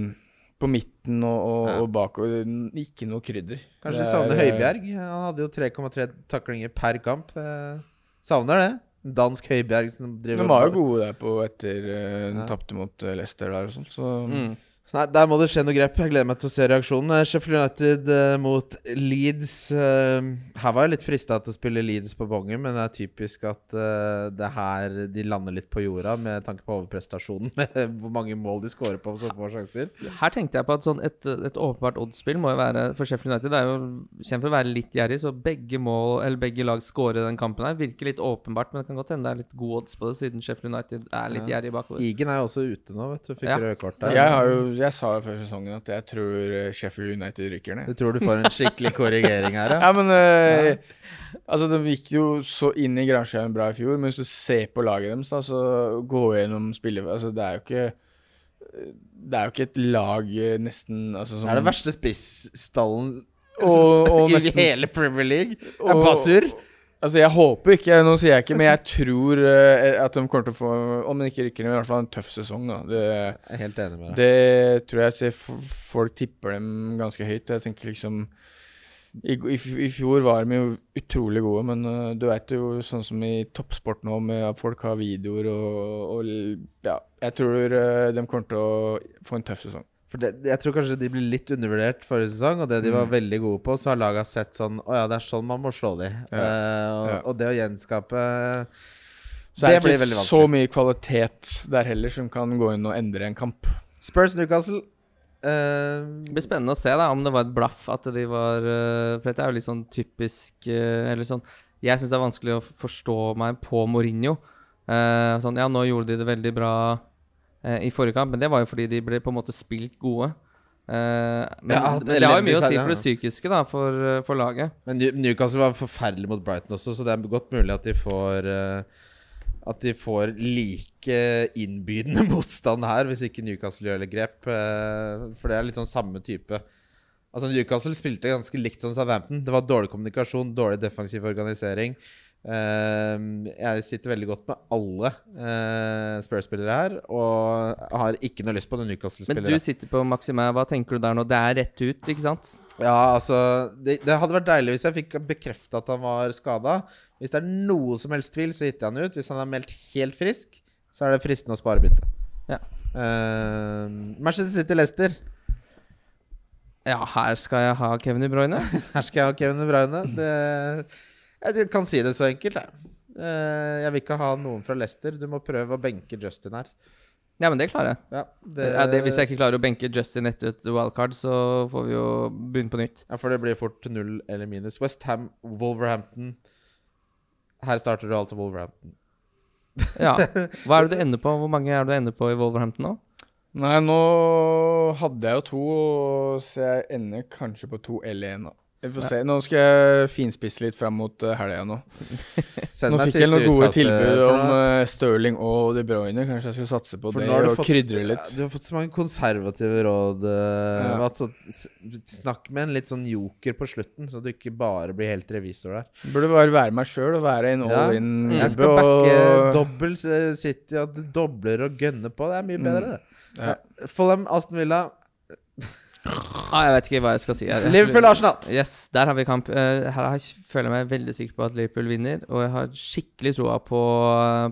på midten og, og, Ja. og bakover. Ikke noe krydder. Kanskje de savner er, eh, Høibjerg. Han hadde jo 3,3 taklinger per kamp. Eh, savner det. Dansk Høibjerg som driver De var jo gode der på etter uh, Ja. tapte mot eh, Leicester der og sånn, så Mm. Nei, Der må det skje noe grep. Jeg gleder meg til å se reaksjonen. Eh, Sheffield United uh, mot Leeds. Uh, her var jeg litt frista til å spille Leeds på bongen, men det er typisk at uh, det er her de lander litt på jorda med tanke på overprestasjonen. Med hvor mange mål de scorer på så få sjanser. Her tenkte jeg på at sånn et, et åpenbart oddsspill må jo være For Sheffield United er jo kjent for å være litt gjerrig, så begge mål Eller begge lag scorer den kampen her. Virker litt åpenbart, men det kan godt hende det er litt god odds på det, siden Sheffield United er litt Ja. gjerrig bakover. Igen er jo også ute nå, vet du. Fikk Ja. røde kort der. Jeg har jo Jeg sa jo før sesongen at jeg tror eh, Sheffield United rykker ned. Du tror du får en skikkelig korrigering her, ja? Ja, men eh, Altså, de gikk jo så inn i Granskjøen bra i fjor, men hvis du ser på laget deres, da, så gå gjennom spillet Altså, det er jo ikke Det er jo ikke et lag eh, nesten altså, som Det er det verste Og- og i nesten- hele Premier League. Er Og- Basur. Altså, jeg håper ikke, nå sier jeg ikke, men jeg tror uh, at de kommer til å få Om de ikke rykker ned, i hvert fall en tøff sesong, da. Det, Jeg er helt enig med deg. det tror jeg at folk tipper dem ganske høyt. Jeg tenker liksom i, i, I fjor var de jo utrolig gode, men uh, du vet jo sånn som i toppsport nå, med at folk har videoer og, og Ja, jeg tror uh, de kommer til å få en tøff sesong. For det, jeg tror kanskje de ble litt undervurdert forrige sesong, og det de var Mm. veldig gode på, så har laga sett sånn Å ja, det er sånn man må slå de. Ja. Uh, og, Ja. og det å gjenskape Så er Det det blir ikke vanskelig. så vanskelig. mye kvalitet der heller som kan gå inn og endre en kamp. Spurs Newcastle Uh, Det blir spennende å se da om det var et blaff at de var uh, For dette er jo litt sånn typisk Eller sånn Jeg syns det er vanskelig å forstå meg på Mourinho. Eh, sånn, ja, nå gjorde de det veldig bra i forrige kamp, men det var jo fordi de ble på en måte spilt gode. Eh, men Ja, det, det har jo mye å si for det psykiske, da, for, eh, for laget. Men Newcastle var forferdelig mot Brighton også, så det er godt mulig at de får eh, At de får like innbydende motstand her, hvis ikke Newcastle gjør grep. eh, for det er litt sånn samme type. Altså Newcastle spilte ganske likt som Southampton. Det var dårlig kommunikasjon, dårlig defensiv organisering. Eh, jeg sitter veldig godt med alle eh, Spurs-spillere her, og har ikke noe lyst på noen Men Newcastle-spillere. du sitter på Maxime. hva tenker du der nå? Det er rett ut, ikke sant? Ja, altså det, det hadde vært deilig hvis jeg fikk bekrefta at han var skada. Hvis det er noe som helst tvil, så hitter jeg han ut. Hvis han er meldt helt frisk, så er det fristende å spare byttet. Ja. Uh, Manchester City-Lester. Ja, her skal jeg ha Kevin De Bruyne. Her skal jeg ha Kevin De Bruyne. Det, jeg kan si det så enkelt, jeg. Eh, jeg vil ikke ha noen fra Leicester. Du må prøve å benke Justin her. Ja, men det klarer jeg. Ja, det, Ja, det, hvis jeg ikke klarer å benke Justin etter et wildcard, så får vi jo begynne på nytt. ja, for det blir fort null eller minus. Westham, Wolverhampton. Her starter du alltid Wolverhampton. Ja. Hva er det du ender på? Hvor mange er det du ender på i Wolverhampton nå? Nei, nå hadde jeg jo to, så jeg ender kanskje på to eller én. da. Vi får se. Nå skal jeg finspisse litt fram mot uh, helga nå. Nå fikk jeg noen gode tilbud om uh, Sterling og De Bruyne. Kanskje jeg skal satse på For det og fått- krydre litt. Du har fått så mange konservative råd. eh, Ja. Mats, snakk med en litt sånn joker på slutten, så du ikke bare blir helt revisor der. Burde bare være meg sjøl og være en all in Jeg skal backe og dobbel eh, City, at du dobler og gønner på. Det er mye Mm. bedre, det. Ja. Follum, Aston Villa, Ah, jeg vet ikke hva jeg skal si. Liverpool, Arsenal. Yes, der har vi kamp. Eh, her jeg, føler jeg meg veldig sikker på at Liverpool vinner, og jeg har skikkelig troa på,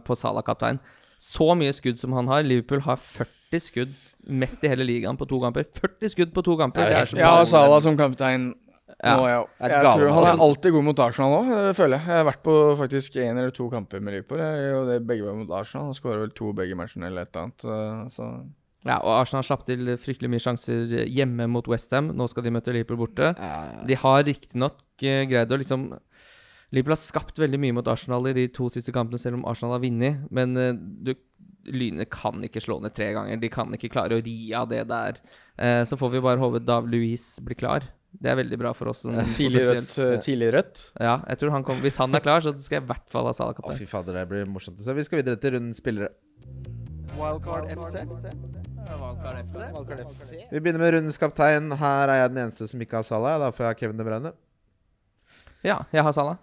på Salah kaptein. Så mye skudd som han har. Liverpool har 40 skudd, mest i hele ligaen, på to kamper. 40 skudd på to kamper! Det er så Jeg Salah som kaptein. Ja. Nå, ja. Jeg Jeg tror Han er altså. alltid god mot Arsenal òg, føler jeg. Jeg har vært på faktisk én eller to kamper med Liverpool. Jeg, og det begge var mot Arsenal. Han skårer vel to begge matchene eller et eller annet. så- Så Ja, og Arsenal slapp til fryktelig mye sjanser hjemme mot Westham. Nå skal de møte Liverpool borte. Ja, De har riktignok uh, greid å liksom Liverpool har skapt veldig mye mot Arsenal i de to siste kampene, selv om Arsenal har vunnet. Men uh, du, Lyne kan ikke slå ned tre ganger. De kan ikke klare å ri av det der. Uh, så får vi bare håpe Dav Louise blir klar. Det er veldig bra for oss. som tidlig rødt. Tidlig rødt. Ja, jeg tror han kommer Hvis han er klar, så skal jeg i hvert fall ha Salah Å, kaptein. fy fader, det blir morsomt å se. Vi skal videre til rundens spillere. Wildcard FC. Wildcard FC. Vi begynner med rundens kaptein. Her er jeg den eneste som ikke har Salah. Da får jeg Kevin De Bruyne. Ja, jeg har Salah.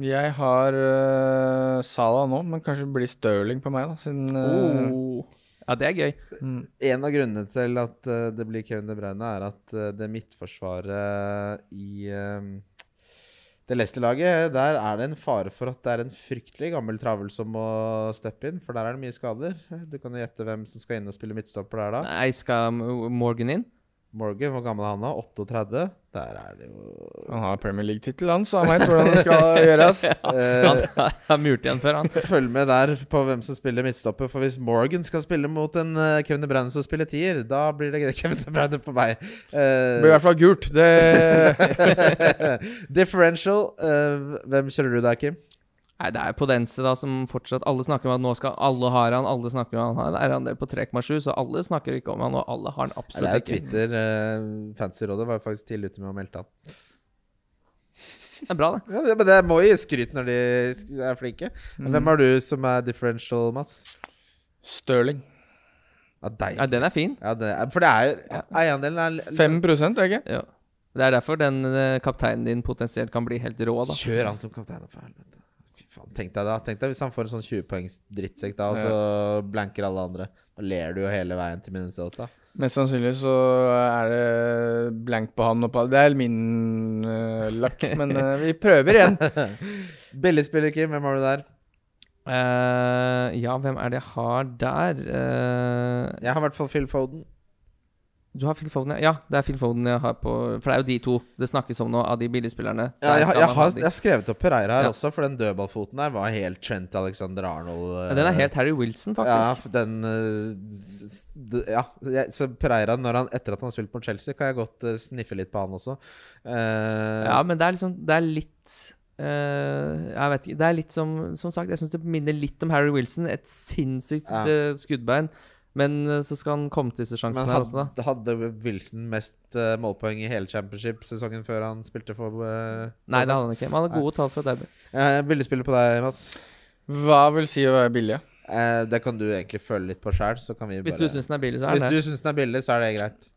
Jeg har uh, Salah nå, men kanskje det blir Stirling på meg, da. Siden uh, Oh. Ja, det er gøy. mm. En av grunnene til at uh, det blir Kevin De Bruyne, er at det midtforsvaret i det Leicester-laget, der er det en fare for at det er en fryktelig gammel travel som må steppe inn, for der er det mye skader. Du kan jo gjette hvem som skal inn og spille midtstopper der da. Nei, skal Morgan inn? Morgan, hvor gammel er han nå? 38? Der er det jo Han har Premier League-tittel, han, så han veit hvordan det skal gjøres. ja, Han har murt igjen før, han. Følg med der på hvem som spiller midtstopper. For hvis Morgan skal spille mot en eh, Kevin De Bruyne som spiller tier, da blir det Kevin De Bruyne på meg. Det Eh, blir i hvert fall gult. Det Differential. eh, hvem kjører du der, Kim? Nei, det er Podense da som fortsatt Alle snakker om at nå skal alle ha han, alle snakker om han. Det er eierandel del på 3,7, så alle snakker ikke om han, og alle har han Nei, ikke det er jo. Twitter. Uh, Fancy-rådet var jo faktisk tidlig ute med å melde han. Det er bra, det. Ja, men det må gi skryt når de er flinke. Mm. Hvem har du som er differential, Mats? Stirling. Ja. Ja, den er fin. Ja, det er, for det er Eiendelen er liksom- 5 er det ikke? Ja. Det er derfor den eh, kapteinen din potensielt kan bli helt rå, da. Kjør han som kaptein, for helvete. Faen. Tenk deg da Tenk deg hvis han får en sånn 20 poengs drittsekk da, og så blanker alle andre. Da ler du jo hele veien til Minnesota. Mest sannsynlig så er det blank på han og på Det er min uh, lakk, men uh, vi prøver igjen. Billigspiller, Kim. Hvem har du der? Uh, ja, hvem er det jeg har der? Eh, Jeg har i hvert fall Phil Foden. Du har Phil Foden, ja. Det er Phil Foden jeg har på For det er jo de to det snakkes om nå, av de billigspillerne. Ja, jeg, jeg, jeg, har, jeg har skrevet opp Pereira her Ja. også, for den dødballfoten der var helt Trent Alexander Arnold. Ja, den er helt Harry Wilson, faktisk. Ja, den eh, Ja. Så Pereira, når han, etter at han har spilt på Chelsea, kan jeg godt eh, sniffe litt på han også. Uh, Ja, men det er liksom Det er litt Uh, Jeg vet ikke. Det er litt som Som sagt, jeg syns det minner litt om Harry Wilson. Et sinnssykt Ja. uh, skuddbein. Men eh, så skal han komme til disse Men sjansene her også, da. hadde, hadde Wilson mest uh, målpoeng i hele championship sesongen før han spilte for uh, Nei, det hadde han ikke. Men han hadde gode tall fra Derby. uh, Billigspiller på deg, Mats. Hva vil si å være billig? Uh, det kan du egentlig føle litt på sjæl. så bare Hvis du syns den er billig, så er Hvis den du det. syns den er billig, så er det greit.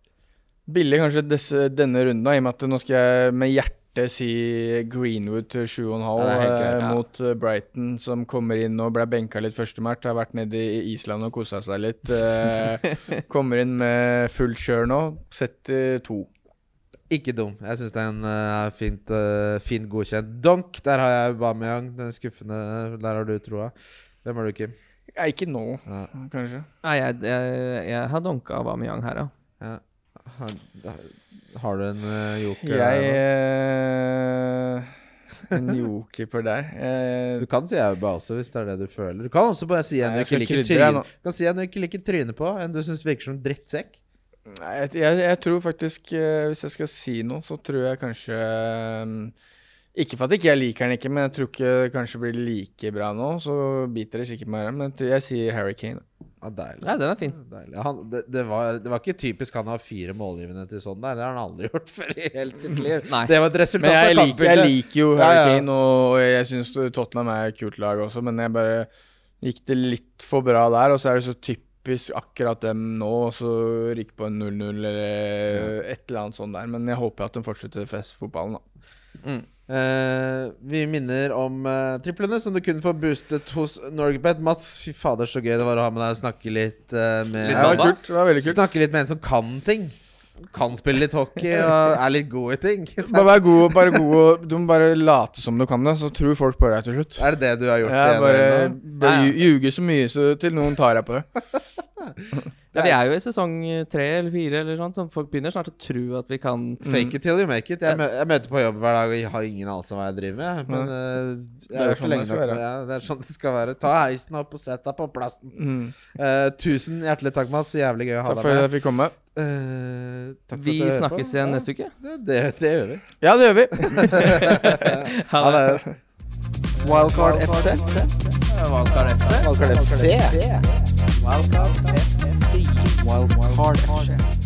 Billig kanskje desse, denne runden, da, i og med at nå skal jeg med hjertet spilte si Greenwood til 7,5 Ja, det er helt eh, ja. mot eh, Brighton, som kommer inn og ble benka litt første match. Har vært nede i Island og kosa seg litt. Eh, kommer inn med fullt kjør nå. Setter to. Ikke dum. Jeg syns det er en uh, fint, uh, fint godkjent. Donk, der har jeg Aubameyang. Den skuffende. Der har du troa. Hvem har du, Kim? Ja, ikke nå, Ja. kanskje. Nei, jeg, jeg, jeg har donka Aubameyang her, ja. Ja. Har, har du en uh, joker? Jeg eh, En joker på der. Eh, Du kan si Auba også, hvis det er det du føler. Du kan også bare si en du ikke liker trynet si like trynet på, en du syns virker som drittsekk. Nei, jeg, jeg, jeg tror faktisk eh, Hvis jeg skal si noe, så tror jeg kanskje Ikke for at ikke jeg liker den ikke, men jeg tror ikke det kanskje blir like bra nå. Så biter det sikkert meg, men jeg, tror- jeg sier Harry Kane. Ja, deilig. Ja, den er fin. Deilig. Han, det, det, var, det var ikke typisk han å ha fire målgivende til sånn nei. Det har han aldri gjort før i hele sitt liv. Nei. Det var et resultat Men jeg liker, jeg liker jo Harry ja. Kane, og, og jeg syns Tottenham er et kult lag også, men jeg bare gikk det litt for bra der, og så er det så typisk akkurat dem nå, og så ryker på en 0-0 eller et eller annet sånt der. Men jeg håper at de fortsetter festfotballen, da. Mm. Eh, vi minner om uh, triplene som du kunne få boostet hos Norgebet. Mats, fy fader, så gøy det var å ha med deg og snakke litt uh, med Litt Det kult. Det var kult. Snakke litt med en som kan ting. Kan spille litt hockey og er litt god i ting. Bare vær god, bare god og Du må bare late som du kan det, så tror folk på deg til slutt. Er det det du har gjort? Ja, bare, bare Ja, ja. lju- ljuge så mye så til noen tar deg på det. Ja, vi er jo i sesong tre eller fire, eller sånt, så folk begynner snart å tro at vi kan Fake it till you make it. Jeg, mø jeg møter på jobb hver dag og jeg har ingen anelse om hva jeg driver med. Men eh, jeg Det er sånn lenge det. Ja, det er sånn det skal være. Ta heisen opp og sett deg på plassen. Mm. Uh, tusen hjertelig takk, Mats. Jævlig gøy å ha Takk deg for at med. jeg fikk komme. Uh, takk for Vi snakkes på. igjen Ja, neste uke. Det, det, det gjør vi. Ja, det gjør vi. Ha det. Wildcard FC. Wildcard FC. Wildcard FC. Wildcard FC. Wildcard FC. Wild Card Action.